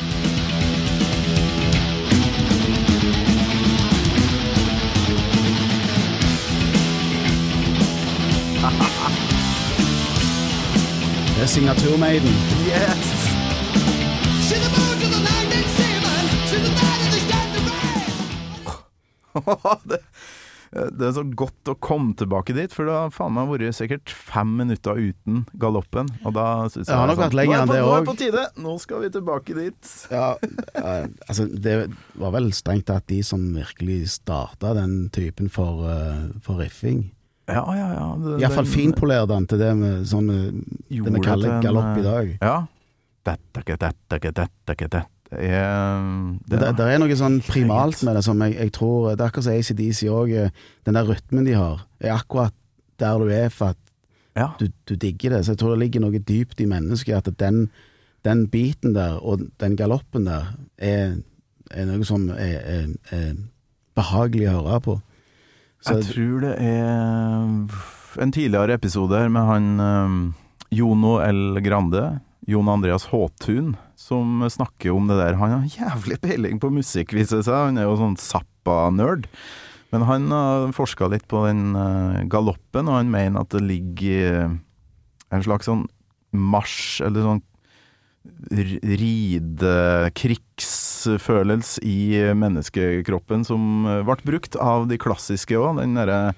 Det er signaturmaiden. Yes! Det, det er så godt å komme tilbake dit, for det har faen meg vært sikkert fem minutter uten galoppen. Og da synes Det har nok vært lenger nå er enn på- det Nå er det på tide! Nå skal vi tilbake dit. Ja, uh, altså det var vel strengt tatt de som virkelig starta den typen for, uh, for riffing. Ja, ja, ja. det- Iallfall den- til det med sånn eh, kaller galopp i eh, dag. Ja. Dette, dette, dette, dette. Det er, Det, det, det er noe sånn primalt med det som jeg, jeg tror Det er akkurat som ACDC òg. Den der rytmen de har, er akkurat der du er for at ja. du, du digger det. Så jeg tror det ligger noe dypt i mennesket at den, den biten der og den galoppen der er, er noe som er, er, er behagelig å høre på. Så Jeg tror det er en tidligere episode her med han um, Jono L. Grande, Jon Andreas Håtun, som snakker om det der. Han har jævlig peiling på musikk, viser det seg. Han er jo sånn Zappa-nerd. Men han har forska litt på den uh, galoppen, og han mener at det ligger en slags sånn marsj, eller sånn ridekrigsfølelse i menneskekroppen som ble brukt av de klassiske òg. Den derre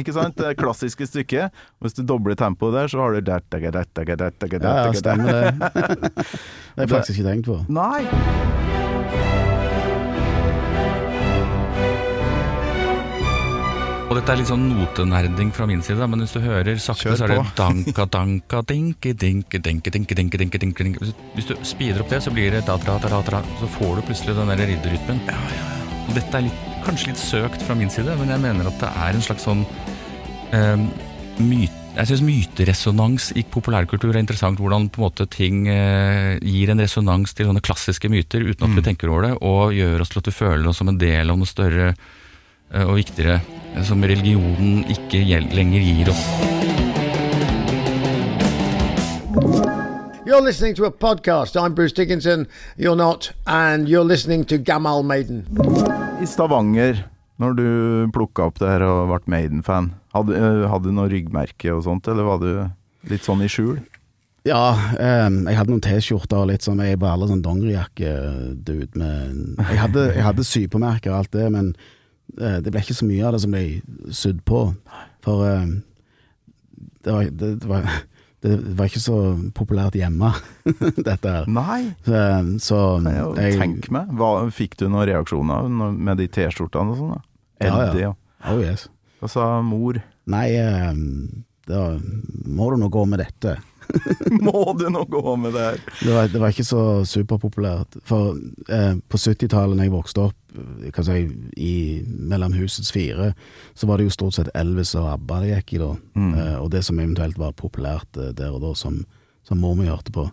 ikke sant? Det klassiske stykket. Hvis du dobler tempoet der, så har du Ja, ja, stemmer det. Det har jeg faktisk ikke tenkt på. Nei. Og dette er litt sånn notenerding fra min side, men hvis du hører sakte, så er det danka, danka, dinki dinki dinki dinki dinki dinki dinki dinki Hvis- du speeder opp det, så blir det da, da, da, da, så får du plutselig den der ridderrytmen. Og Dette er litt, kanskje litt søkt fra min side, men jeg mener at det er en slags sånn eh, myte jeg syns myteresonans i populærkultur er interessant. Hvordan på en måte ting eh, gir en resonans til sånne klassiske myter uten at vi tenker over det, og gjør oss til at vi føler oss som en del av noe større og viktigere, eh, som religionen ikke lenger gir oss. You're listening to a podcast. I'm Bruce Dickinson. You're not. And you're listening to Gamal Maiden. I Stavanger, når du plukka opp det her og ble Maiden-fan, hadde, eh, hadde du noe ryggmerke og sånt, eller var du litt sånn i skjul? Ja, um, jeg hadde noen T-skjorter og litt sånn Jeg var alle sånn dongerijakke-dude med Jeg hadde, jeg hadde sypemerker og alt det, men eh, det ble ikke så mye av det som ble sydd på. For ehm, det, var, det, det, var, det var ikke så populært hjemme, dette her. Nei, Så, så kan jeg jeg Tenk meg. Hva, fikk du noen reaksjoner med de T-skjortene og sånn? Ja, ja. Oh yes. Hva sa mor? Nei, da må du nå gå med dette. Må du nå gå med det her? Det var, det var ikke så superpopulært. For eh, på 70-tallet, da jeg vokste opp kan si, i, mellom husets fire, så var det jo stort sett Elvis og ABBA det gikk i da. Eh, og det som eventuelt var populært eh, der og da, som, som mor mi hørte på.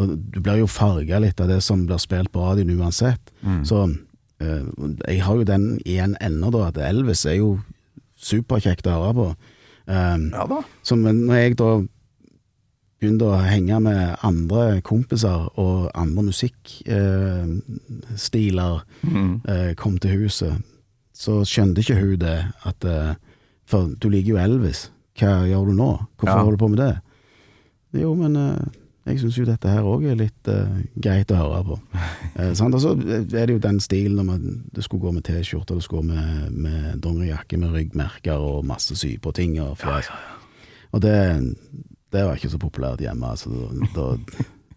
Og du blir jo farga litt av det som blir spilt på radioen uansett. Så eh, jeg har jo den igjen ennå, da, at Elvis er jo superkjekt å høre på. Um, Ja da. så men når jeg da begynte å henge med andre kompiser og andre musikkstiler eh, mm. eh, kom til huset, så skjønte ikke hun det at eh, For du liker jo Elvis, hva gjør du nå? Hvorfor Ja. holder du på med det? Jo, men eh, jeg syns jo dette her òg er litt eh, greit å høre på. Eh, sant? Og så er det jo den stilen om at du skulle gå med T-skjorte, du skulle gå med, med dongerijakke med ryggmerker og masse sy på ting og fjes. Og det, det var ikke så populært hjemme. Altså, da, da,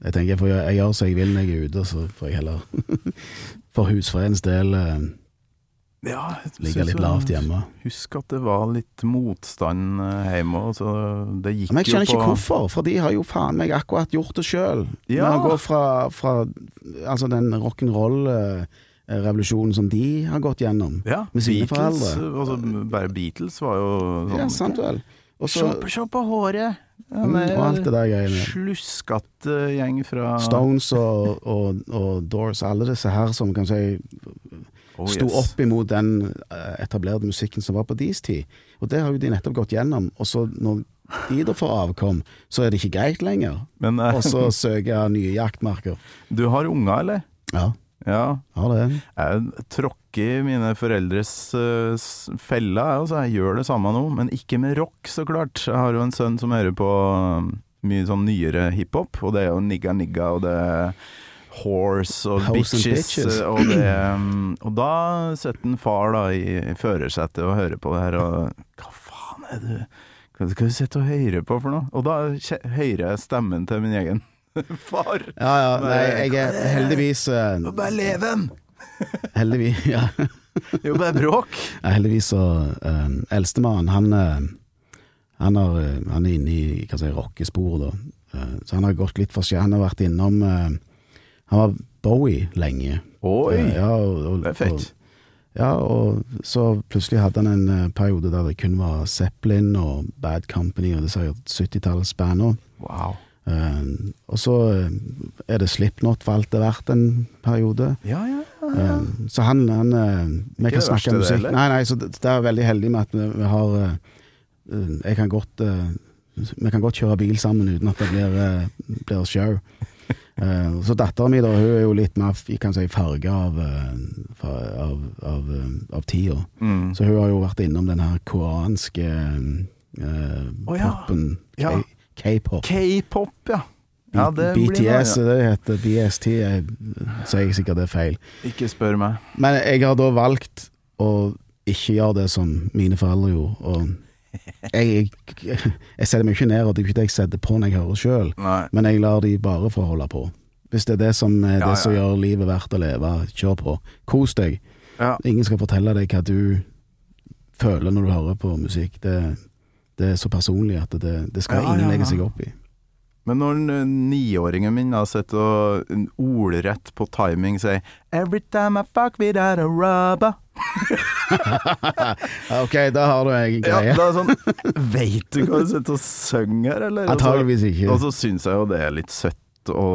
jeg tenker jeg, får, jeg gjør som jeg vil når jeg er ute, så får jeg heller for husfredens del eh, Ja, ligge litt lavt hjemme. Husk at det var litt motstand eh, hjemme, så det gikk Men jeg skjønner ikke hvorfor, for de har jo faen meg akkurat gjort det sjøl. Ja. Med å gå fra, fra altså den rock'n'roll-revolusjonen som de har gått gjennom. Ja, med sine Beatles, foreldre. altså bare Beatles var jo sånn Ja, sant vel. Og så Se, se på håret! Han Mm, og alt det der greiene. Sluskete gjeng fra Stones og, og, og Doors, alle disse her som kan si Oh, sto yes. opp imot den eh, etablerte musikken som var på deres tid. Og det har jo de nettopp gått gjennom. Og så når de da får avkom, så er det ikke greit lenger. Men uh, Og så søker jeg nye jaktmarker. du har unger, eller? Ja, Ja. ja det. Jeg tråkker mine foreldres uh, felle, jeg, altså. Jeg gjør det samme nå, men ikke med rock, så klart. Jeg har jo en sønn som hører på um, mye sånn nyere hiphop, og det er jo nigga nigga, og det er horse og House bitches, bitches. eh, og det um, Og da sitter en far da i førersetet og hører på det her, og hva faen er det hva skal du sitter og høre på for noe? Og da hører jeg stemmen til min egen far. Ja, ja. Nei, jeg er heldigvis Må Og bare leven! Heldigvis, ja. Det er jo bare bråk. Ja, heldigvis så uh, Eldstemann, han, uh, han, har, eh, han er inne i hva si, rockesporet, da. Uh, så han har gått litt for. Han har vært innom uh, Han var Bowie lenge. Oi, Eh, ja, og, og, det er fett. Og, ja, og så plutselig hadde han en eh, periode der det kun var Zeppelin og Bad Company og disse 70-tallsbandene. Wow. Eh, og så eh, er det Slipknot for alt det er verdt en periode. Ja, ja, ja. Eh, Så han, han Vi kan snakke om det musikk. heller. Nei, nei, så det, det er veldig heldig med at vi, vi har eh, Jeg kan godt uh, Vi kan godt kjøre bil sammen uten at det blir, uh, blir show. Uh, så dattera mi, da, hun er jo litt mer si, farga av, av, av, av tida. Mm. Så hun har jo vært innom den her koranske uh, oh, ja. popen. Ja. K-pop. K-pop, ja. Ja, det blir BTS, noe, det heter BST, sier jeg sikkert det er feil. Ikke spør meg. Men jeg har da valgt å ikke gjøre det som mine foreldre gjorde. Og jeg, jeg, jeg setter meg ikke ned, og det er ikke det jeg setter på når jeg hører sjøl, men jeg lar de bare få holde på. Hvis det er det som er Ja, det som ja. gjør livet verdt å leve, kjør på. Kos deg. Ja. Ingen skal fortelle deg hva du føler når du hører på musikk. Det, det er så personlig at det, det skal Ja, ingen ja, legge seg opp i. Men når en, niåringen min da sitter og en ordrett på timing sier Every time I fuck without a rubber Ok, da har du en greie. Ja, sånn Veit du hva du sitter og synger, eller? Antageligvis ikke. Og så syns jeg jo det er litt søtt å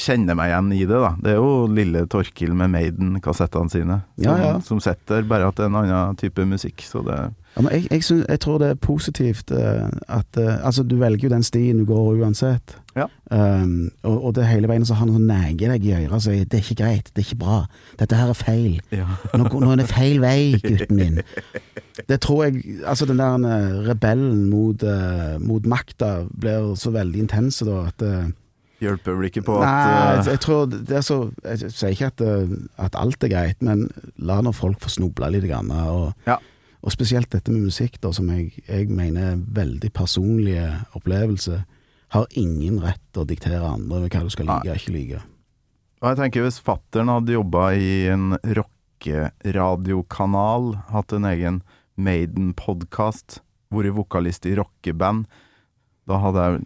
kjenne meg igjen i det, da. Det er jo lille Torkil med Maiden-kassettene sine som, Ja, ja. som setter, bare at det er en annen type musikk. Så det Ja, men jeg, jeg, synes, jeg tror det er positivt eh, at eh, Altså, du velger jo den stien du går uansett. Ja. Um, og, og det hele veien så har han sånn neger deg i øret og sier 'det er ikke greit, det er ikke bra', 'dette her er feil'. Ja. Nå, nå er det feil vei, gutten min. Det tror jeg Altså, den der eh, rebellen mot, uh, mot makta blir så veldig intense da at uh, Hjelper vel ikke på Nei, at jeg, eh, jeg tror det så Jeg sier ikke at, at alt er greit, men la nå folk få snuble litt. Grann, og, Ja. Og spesielt dette med musikk, da, som jeg, jeg mener er veldig personlige opplevelser, har ingen rett til å diktere andre med hva du skal like og ikke like. Og jeg tenker hvis fattern hadde jobba i en rockeradiokanal, hatt en egen Maiden-podkast, vært vokalist i rockeband, da hadde jeg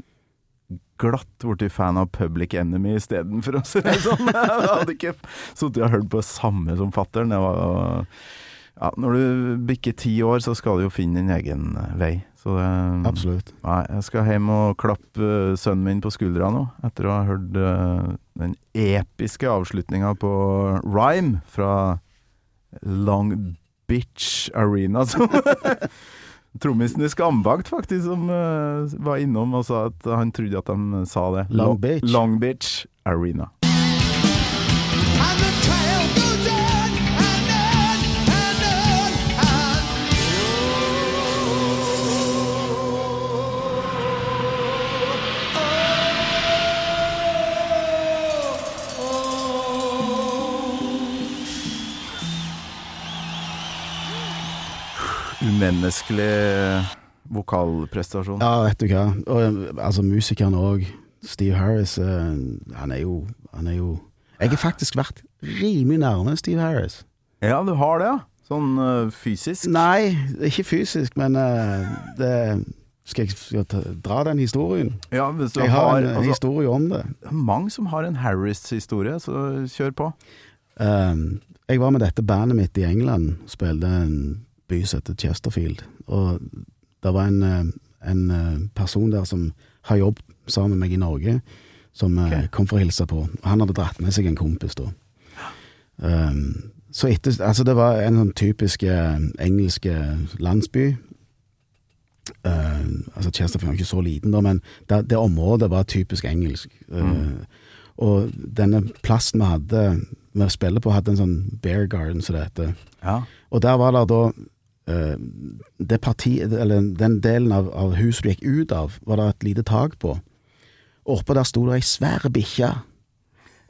glatt blitt fan av Public Enemy istedenfor å si det sånn. Jeg hadde ikke sittet og hørt på det samme som fattern. Det var ja, Når du bikker ti år, så skal du jo finne din egen vei. Så det, Absolutt. Nei, jeg skal hjem og klappe eh, sønnen min på skuldra nå, etter å ha hørt uh, den episke avslutninga på Rhyme fra Long Bitch Arena. Som Trommisen i Skambakt, faktisk, som uh, var innom og sa at han trodde at de sa det. Long Lo- Bitch. Long Bitch Arena. I'm the Umenneskelig vokalprestasjon. Ja, vet du hva. Og, altså, musikeren òg, Steve Harris, eh, han er jo Han er jo Jeg har faktisk vært rimelig nærme Steve Harris. Ja, du har det, ja? Sånn eh, fysisk? Nei, ikke fysisk, men eh, det Skal jeg skal jeg dra den historien? Ja, hvis du Jeg har en altså, historie om det. Det er mange som har en Harris-historie, så kjør på. Um, jeg var med dette bandet mitt i England, spilte en by som heter Chesterfield. Og det var en, eh, en eh, person der som har jobbet sammen med meg i Norge, som okay. Kom for å hilse på. Han hadde dratt med seg en kompis da. Um, så etter, altså det var en sånn typisk eh, engelsk eh, landsby. Uh, altså Chesterfield var ikke så liten da, men det, det området var typisk engelsk. Eh, Og denne plassen vi hadde vi spiller på, hadde en sånn bear garden, som det heter. Ja. Og der var det da eh, det parti, eller den delen av, av huset du gikk ut av, var det et lite tak på. Og oppå der sto det ei svær bikkje.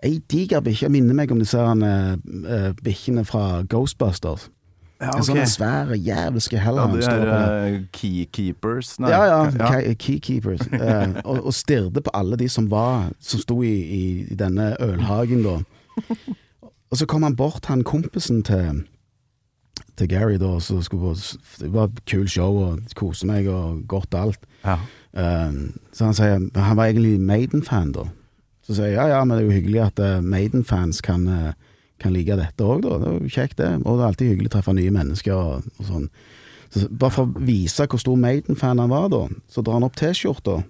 Ei diger bikkje. Minner meg om disse uh, eh, bikkjene fra Ghostbusters. Ja, En sånn svær jævelske Ja, hellhound. de her på der. eh, keykeepers Nei, Ja, ja, ja. keykeepers. Uh, og, og stirrede på alle de som var Som sto i, i, i denne ølhagen, da. Og så kom han bort, han kompisen til Til Gary, da, så skulle på Det var et kult show, og kose meg, og godt alt. Ja. Eh, så han sier Han var egentlig Maiden-fan, da. Så sier jeg ja, ja, men det er jo hyggelig at uh, Maiden-fans kan, uh, kan like dette òg, da. Det er jo kjekt, det. Og det er alltid hyggelig å treffe nye mennesker og, og sånn. Så bare for å vise hvor stor Maiden-fan han var, da, så drar han opp T-skjorta,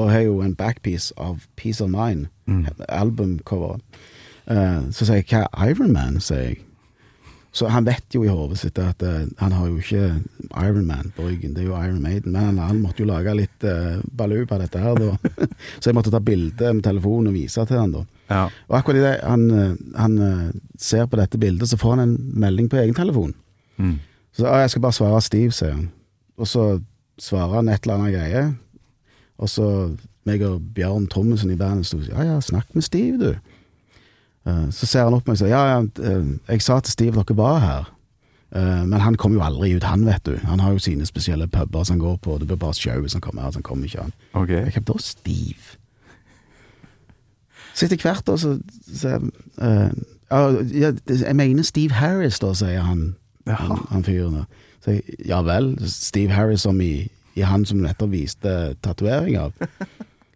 og har jo en backpiece av Peace of Mind, albumcover. Uh, så sier jeg hva er Iron Man, sier jeg. Så han vet jo i hodet sitt at uh, han har jo ikke Iron Man på ryggen, det er jo Iron Maiden. Men han, han måtte jo lage litt uh, balu på dette her, da. så jeg måtte ta bilde med telefonen og vise til han da. Ja. Og akkurat idet han, eh, han eh, ser på dette bildet, så får han en melding på egen telefon. Mm. Så «Å, jeg skal bare svare Steve, sier han. Og så svarer han et eller annet greie. Og så meg og Bjørn Trommesen i bandet sto og sa ja, ja, snakk med Steve, du. Eh, så ser han opp på meg og sier ja, ja, eh, jeg sa til Steve dere var her. Eh, men han kommer jo aldri ut, han vet du. Han har jo sine spesielle puber som han går på. Det blir bare show hvis han kommer her, så han kommer ikke han. Ok. Jeg Hvem da? Steve? Så etter hvert da, så så eh, ja, Jeg mener Steve Harris, da, sier han, Jaha. han, han fyren. Så jeg, ja vel, Steve Harris som i, i han som nettopp viste tatovering av.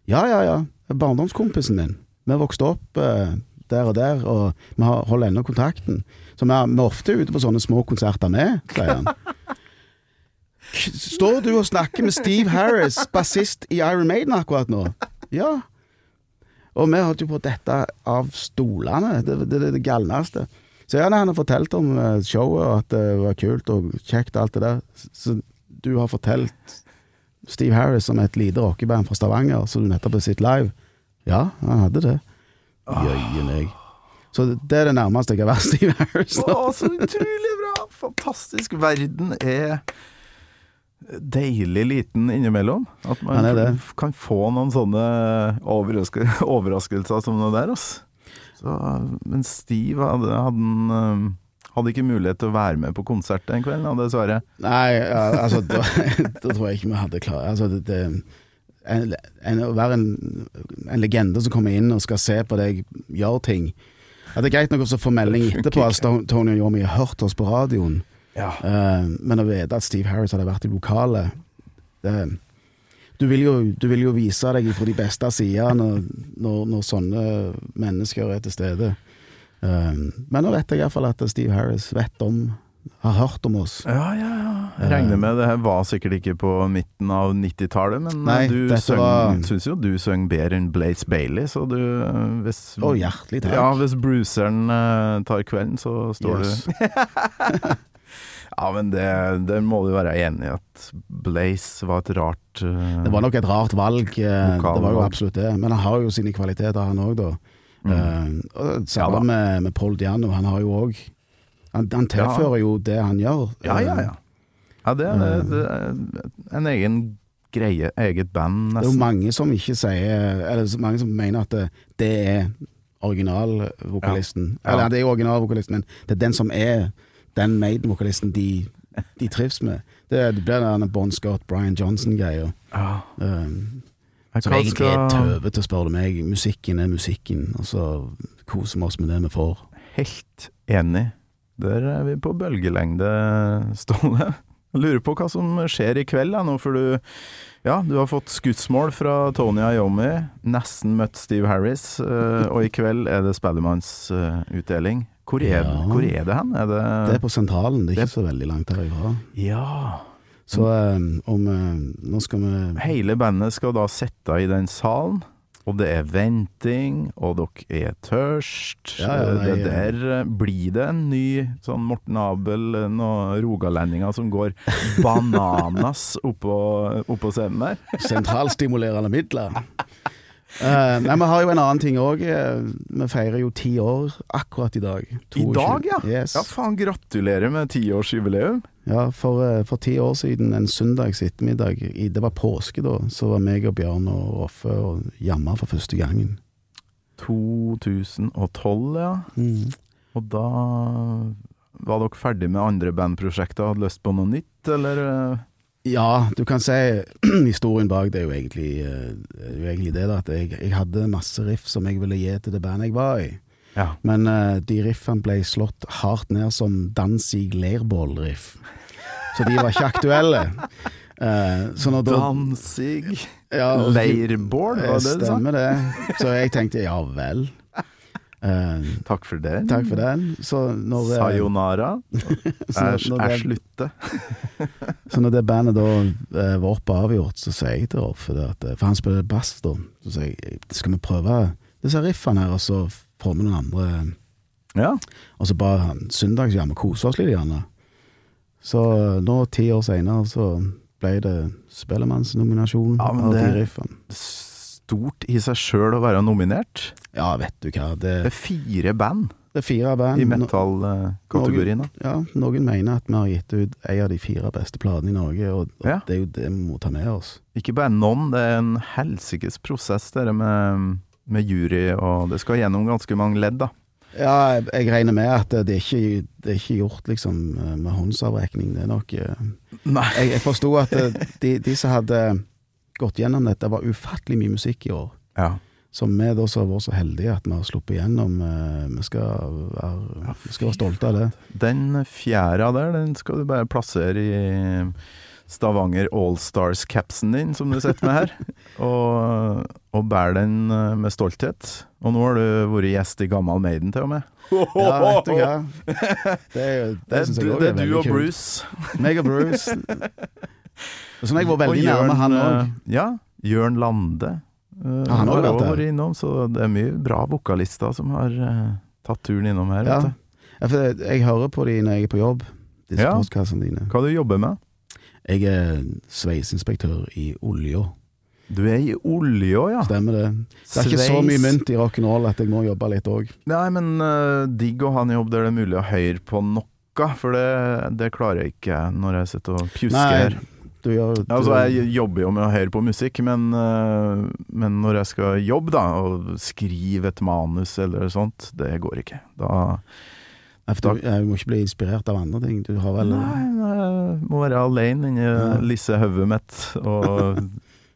Ja, ja, ja, barndomskompisen min. Vi vokste opp eh, der og der, og vi holder ennå kontakten. Så vi er, er ofte ute på sånne små konserter med, sier han. Står du og snakker med Steve Harris, bassist i Iron Maiden akkurat nå? Ja. Og vi holdt jo på dette av stolene. Det er det, det, det galneste. Så ja, han har fortalt om eh, showet, og at det var kult og kjekt og alt det der. Så- du har fortalt Steve Harris om et lite rockeband fra Stavanger som du nettopp har sett live? Ja, han hadde det. Jøye jeg. Så det er det nærmeste jeg har vært Steve Harris. Å, så utrolig bra! Fantastisk. Verden er deilig liten innimellom. At man er kan få noen sånne overraske, overraskelser som det der, altså. Så, men Steve hadde, hadde, han, eh, hadde ikke mulighet til å være med på konsert den kvelden, dessverre. Nei, altså da, da tror jeg ikke vi hadde klart Altså, det, det en, en, Å være en, en legende som kommer inn og skal se på deg gjøre ting At Det er greit nok å få melding etterpå at Sto- Tony og Yomi har hørt oss på radioen, Ja. uh, men å vite at Steve Harris hadde vært i lokalet det, du, vil jo, du vil jo vise deg fra de beste sider når, når, når sånne mennesker er til stede. Uh, men nå vet jeg iallfall at Steve Harris vet om har hørt om oss. Ja, ja, ja. Jeg regner med det her var sikkert ikke på midten av 90-tallet, men Nei, du søng, var- syns jo du søng bedre enn Blaze Bailey, så du eh, hvis, Å, hjertelig takk. Ja, hvis Bruceren uh, tar kvelden, så står Yes. du Ja, men det, det må du være enig i, at Blaze var et rart uh, Det var nok et rart valg, eh, det var jo absolutt det. Men han har jo sine kvaliteter, han òg, da. Eh, og Ja, da. med, med Paul Diano, han har jo òg han, han tilfører jo det han gjør. Ja, ja, ja. Ja, det er, Eh. det er en egen greie, eget band, nesten. Det er jo mange som ikke sier Eller mange som mener at det, det er originalvokalisten. Ja. Eller det er jo originalvokalisten, men det er den som er den Maiden-vokalisten de, de trives med. Det, det blir den Bon Scott, Brian Johnson-greia. Ja. Um, Som egentlig er tøvete, spør du meg. Musikken er musikken, og så koser vi oss med det vi får. Helt enig. Der er vi på bølgelengde, Ståle. Jeg lurer på hva som skjer i kveld, da, nå, for du ja, du har fått skussmål fra Tony Iommi, nesten møtt Steve Harris, eh, og i kveld er det Spellemannsutdeling. Hvor, er- Ja. hvor er det hen? Er det, Det er på sentralen, det er det- ikke så veldig langt herifra. Ja. Så um, om Nå skal vi Hele bandet skal da sitte i den salen, og det er venting, og dere er tørst. Ja, ja, nei, det der eh, blir det en ny sånn Morten Abel, eh, noen rogalendinger som går bananas oppå, oppå scenen der. Sentralstimulerende midler. Uh, nei, Vi har jo en annen ting òg. Vi feirer jo ti år akkurat i dag. I dag, ja! Yes. Ja, faen, gratulerer med tiårsjubileum. Ja, for, uh, for ti år siden, en søndags ettermiddag, det var påske da, så var meg og Bjørn og Roffe og jamma for første gangen. 2012, ja. Mm. Og da var dere ferdig med andre bandprosjekter og hadde lyst på noe nytt, eller? Ja, du kan si historien bak det er jo egentlig, eh, er jo egentlig det da, at jeg, jeg hadde masse riff som jeg ville gi til det bandet jeg var i. Ja. Men uh, de riffene ble slått hardt ned som Danzig leirbål-riff. Så de var ikke aktuelle. Uh, da Danzig ja, Leirbål, var det det du sa? Stemmer det. Så jeg tenkte ja vel. Eh, Takk for det. takk for den. Så når, eh, Sayonara. er, slutter. så når det bandet da eh, var oppe avgjort, så sier jeg til Rolf For han spiller bass, da. Så sier jeg skal vi prøve disse riffene her, og så får vi noen andre Ja. Og så bare han søndagsjam og kose oss litt. Gjerne. Så nå, ti år seinere, så ble det Spellemannsnominasjon Ja, av de riffene. Stort i seg sjøl å være nominert. Ja, vet du hva. Det, Det er fire band det er fire band. i metal-kategorien. Ja, noen mener at vi har gitt ut en av de fire beste platene i Norge, og, og Ja. det er jo det vi må ta med oss. Ikke bare noen, det er en helsikes prosess det med, med jury, og det skal gjennom ganske mange ledd, da. Ja, jeg, jeg regner med at det er ikke, det er ikke gjort liksom med håndsavrekning. Det er nok eh, Nei. Jeg, jeg forsto at eh, de, de som hadde gått gjennom dette, Det var ufattelig mye musikk i år. Ja. Som vi da som har vært så heldige at vi har sluppet igjennom. eh, Vi skal være, vi skal være stolte av det. Den fjæra der, den skal du bare plassere i Stavanger Allstars-capsen din, som du sitter med her. Og, og bære den eh, med stolthet. Og nå har du vært gjest i Gammal Maiden, til og med. Ja, vet du hva. Det, Det det du, det er du og. Bruce. Meg og Bruce. Sånn jeg var veldig Og nærme han Jørn, òg. Ja, Jørn Lande. Uh, han har også vært innom, så det er mye bra vokalister som har uh, tatt turen innom her. Ja. Ja, for jeg hører på de når jeg er på jobb, disse Ja. postkassene dine. Hva du jobber med? Jeg er sveiseinspektør i olja. Du er i olje ja. Stemmer det. Det er ikke så mye mynt i rock'n'roll at jeg må jobbe litt òg. Nei, men uh, digg å ha en jobb der det er mulig å høre på noe, for det, det klarer jeg ikke når jeg sitter og pjusker her. Du gjør du, Altså, jeg jobber jo med å høre på musikk, men, eh, men når jeg skal jobbe, da, og skrive et manus eller sånt, det går ikke. Da Nei, for du, jeg må ikke bli inspirert av andre ting. Du har vel Nei, jeg må være alene inni Ja. lisse hodet mitt. Og,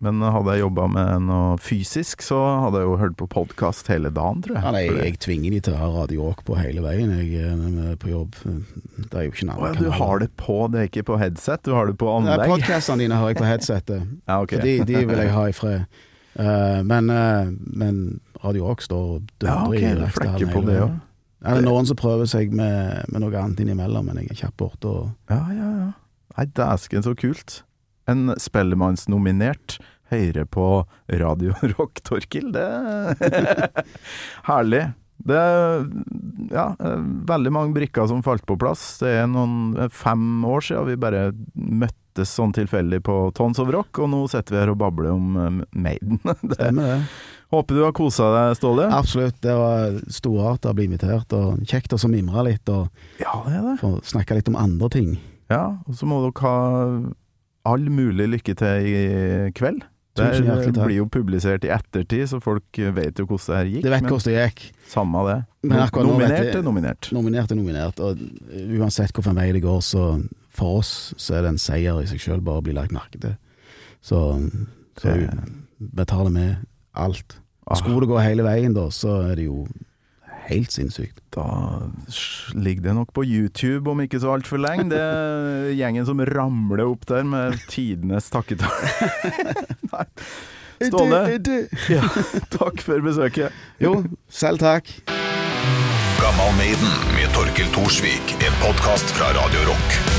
men hadde jeg jobba med noe fysisk, så hadde jeg jo hørt på podkast hele dagen, tror jeg. ja, nei, jeg tvinger de til å ha Radio Rock på hele veien jeg, eh, når jeg er på jobb. Det er jo ikke en annen kanal. du har det på, det er ikke på headset, du har det på Nei, anlegg? Podkastene dine har jeg på headsetet, Ja, okay. for de, de vil jeg ha i fred. Uh, men, uh, men Radio Rock står og ja, dundrer ok, i flekker på det òg. Ja, det er noen som prøver seg med, med noe annet innimellom, men jeg er kjapp borte. Og Ja, ja, ja. Nei, dæsken så kult. En Spellemannsnominert høyre på Radio Rock, Torkil. Det Herlig. Det er ja, veldig mange brikker som falt på plass. Det er noen fem år siden vi bare møttes sånn tilfeldig på Tons of Rock, og nå sitter vi her og babler om eh, Maiden. Det, stemmer det. håper du har kosa deg, Ståle? Absolutt. Det var storartet å bli invitert, og kjekt å mimre litt og Ja, det det. få snakke litt om andre ting. Ja, og så må dere ha all mulig lykke til i kveld. Det blir jo publisert i ettertid, så folk vet jo hvordan det her gikk. Det vet hvordan det gikk. samme det. Men nominert er nominert. Nominert er nominert, og uansett hvilken vei det går, så for oss så er det en seier i seg sjøl bare å bli lagt merke til. Så, så vi betaler med alt. Ah. Skulle det gå hele veien, da, så er det jo helt sinnssykt. Da ligger det nok på YouTube om ikke så altfor lenge. Det er gjengen som ramler opp der med tidenes takketale. Ståle, ja, takk for besøket. Jo, selv takk. Gammal Maiden med Torkel Thorsvik. En podkast fra Radio Rock.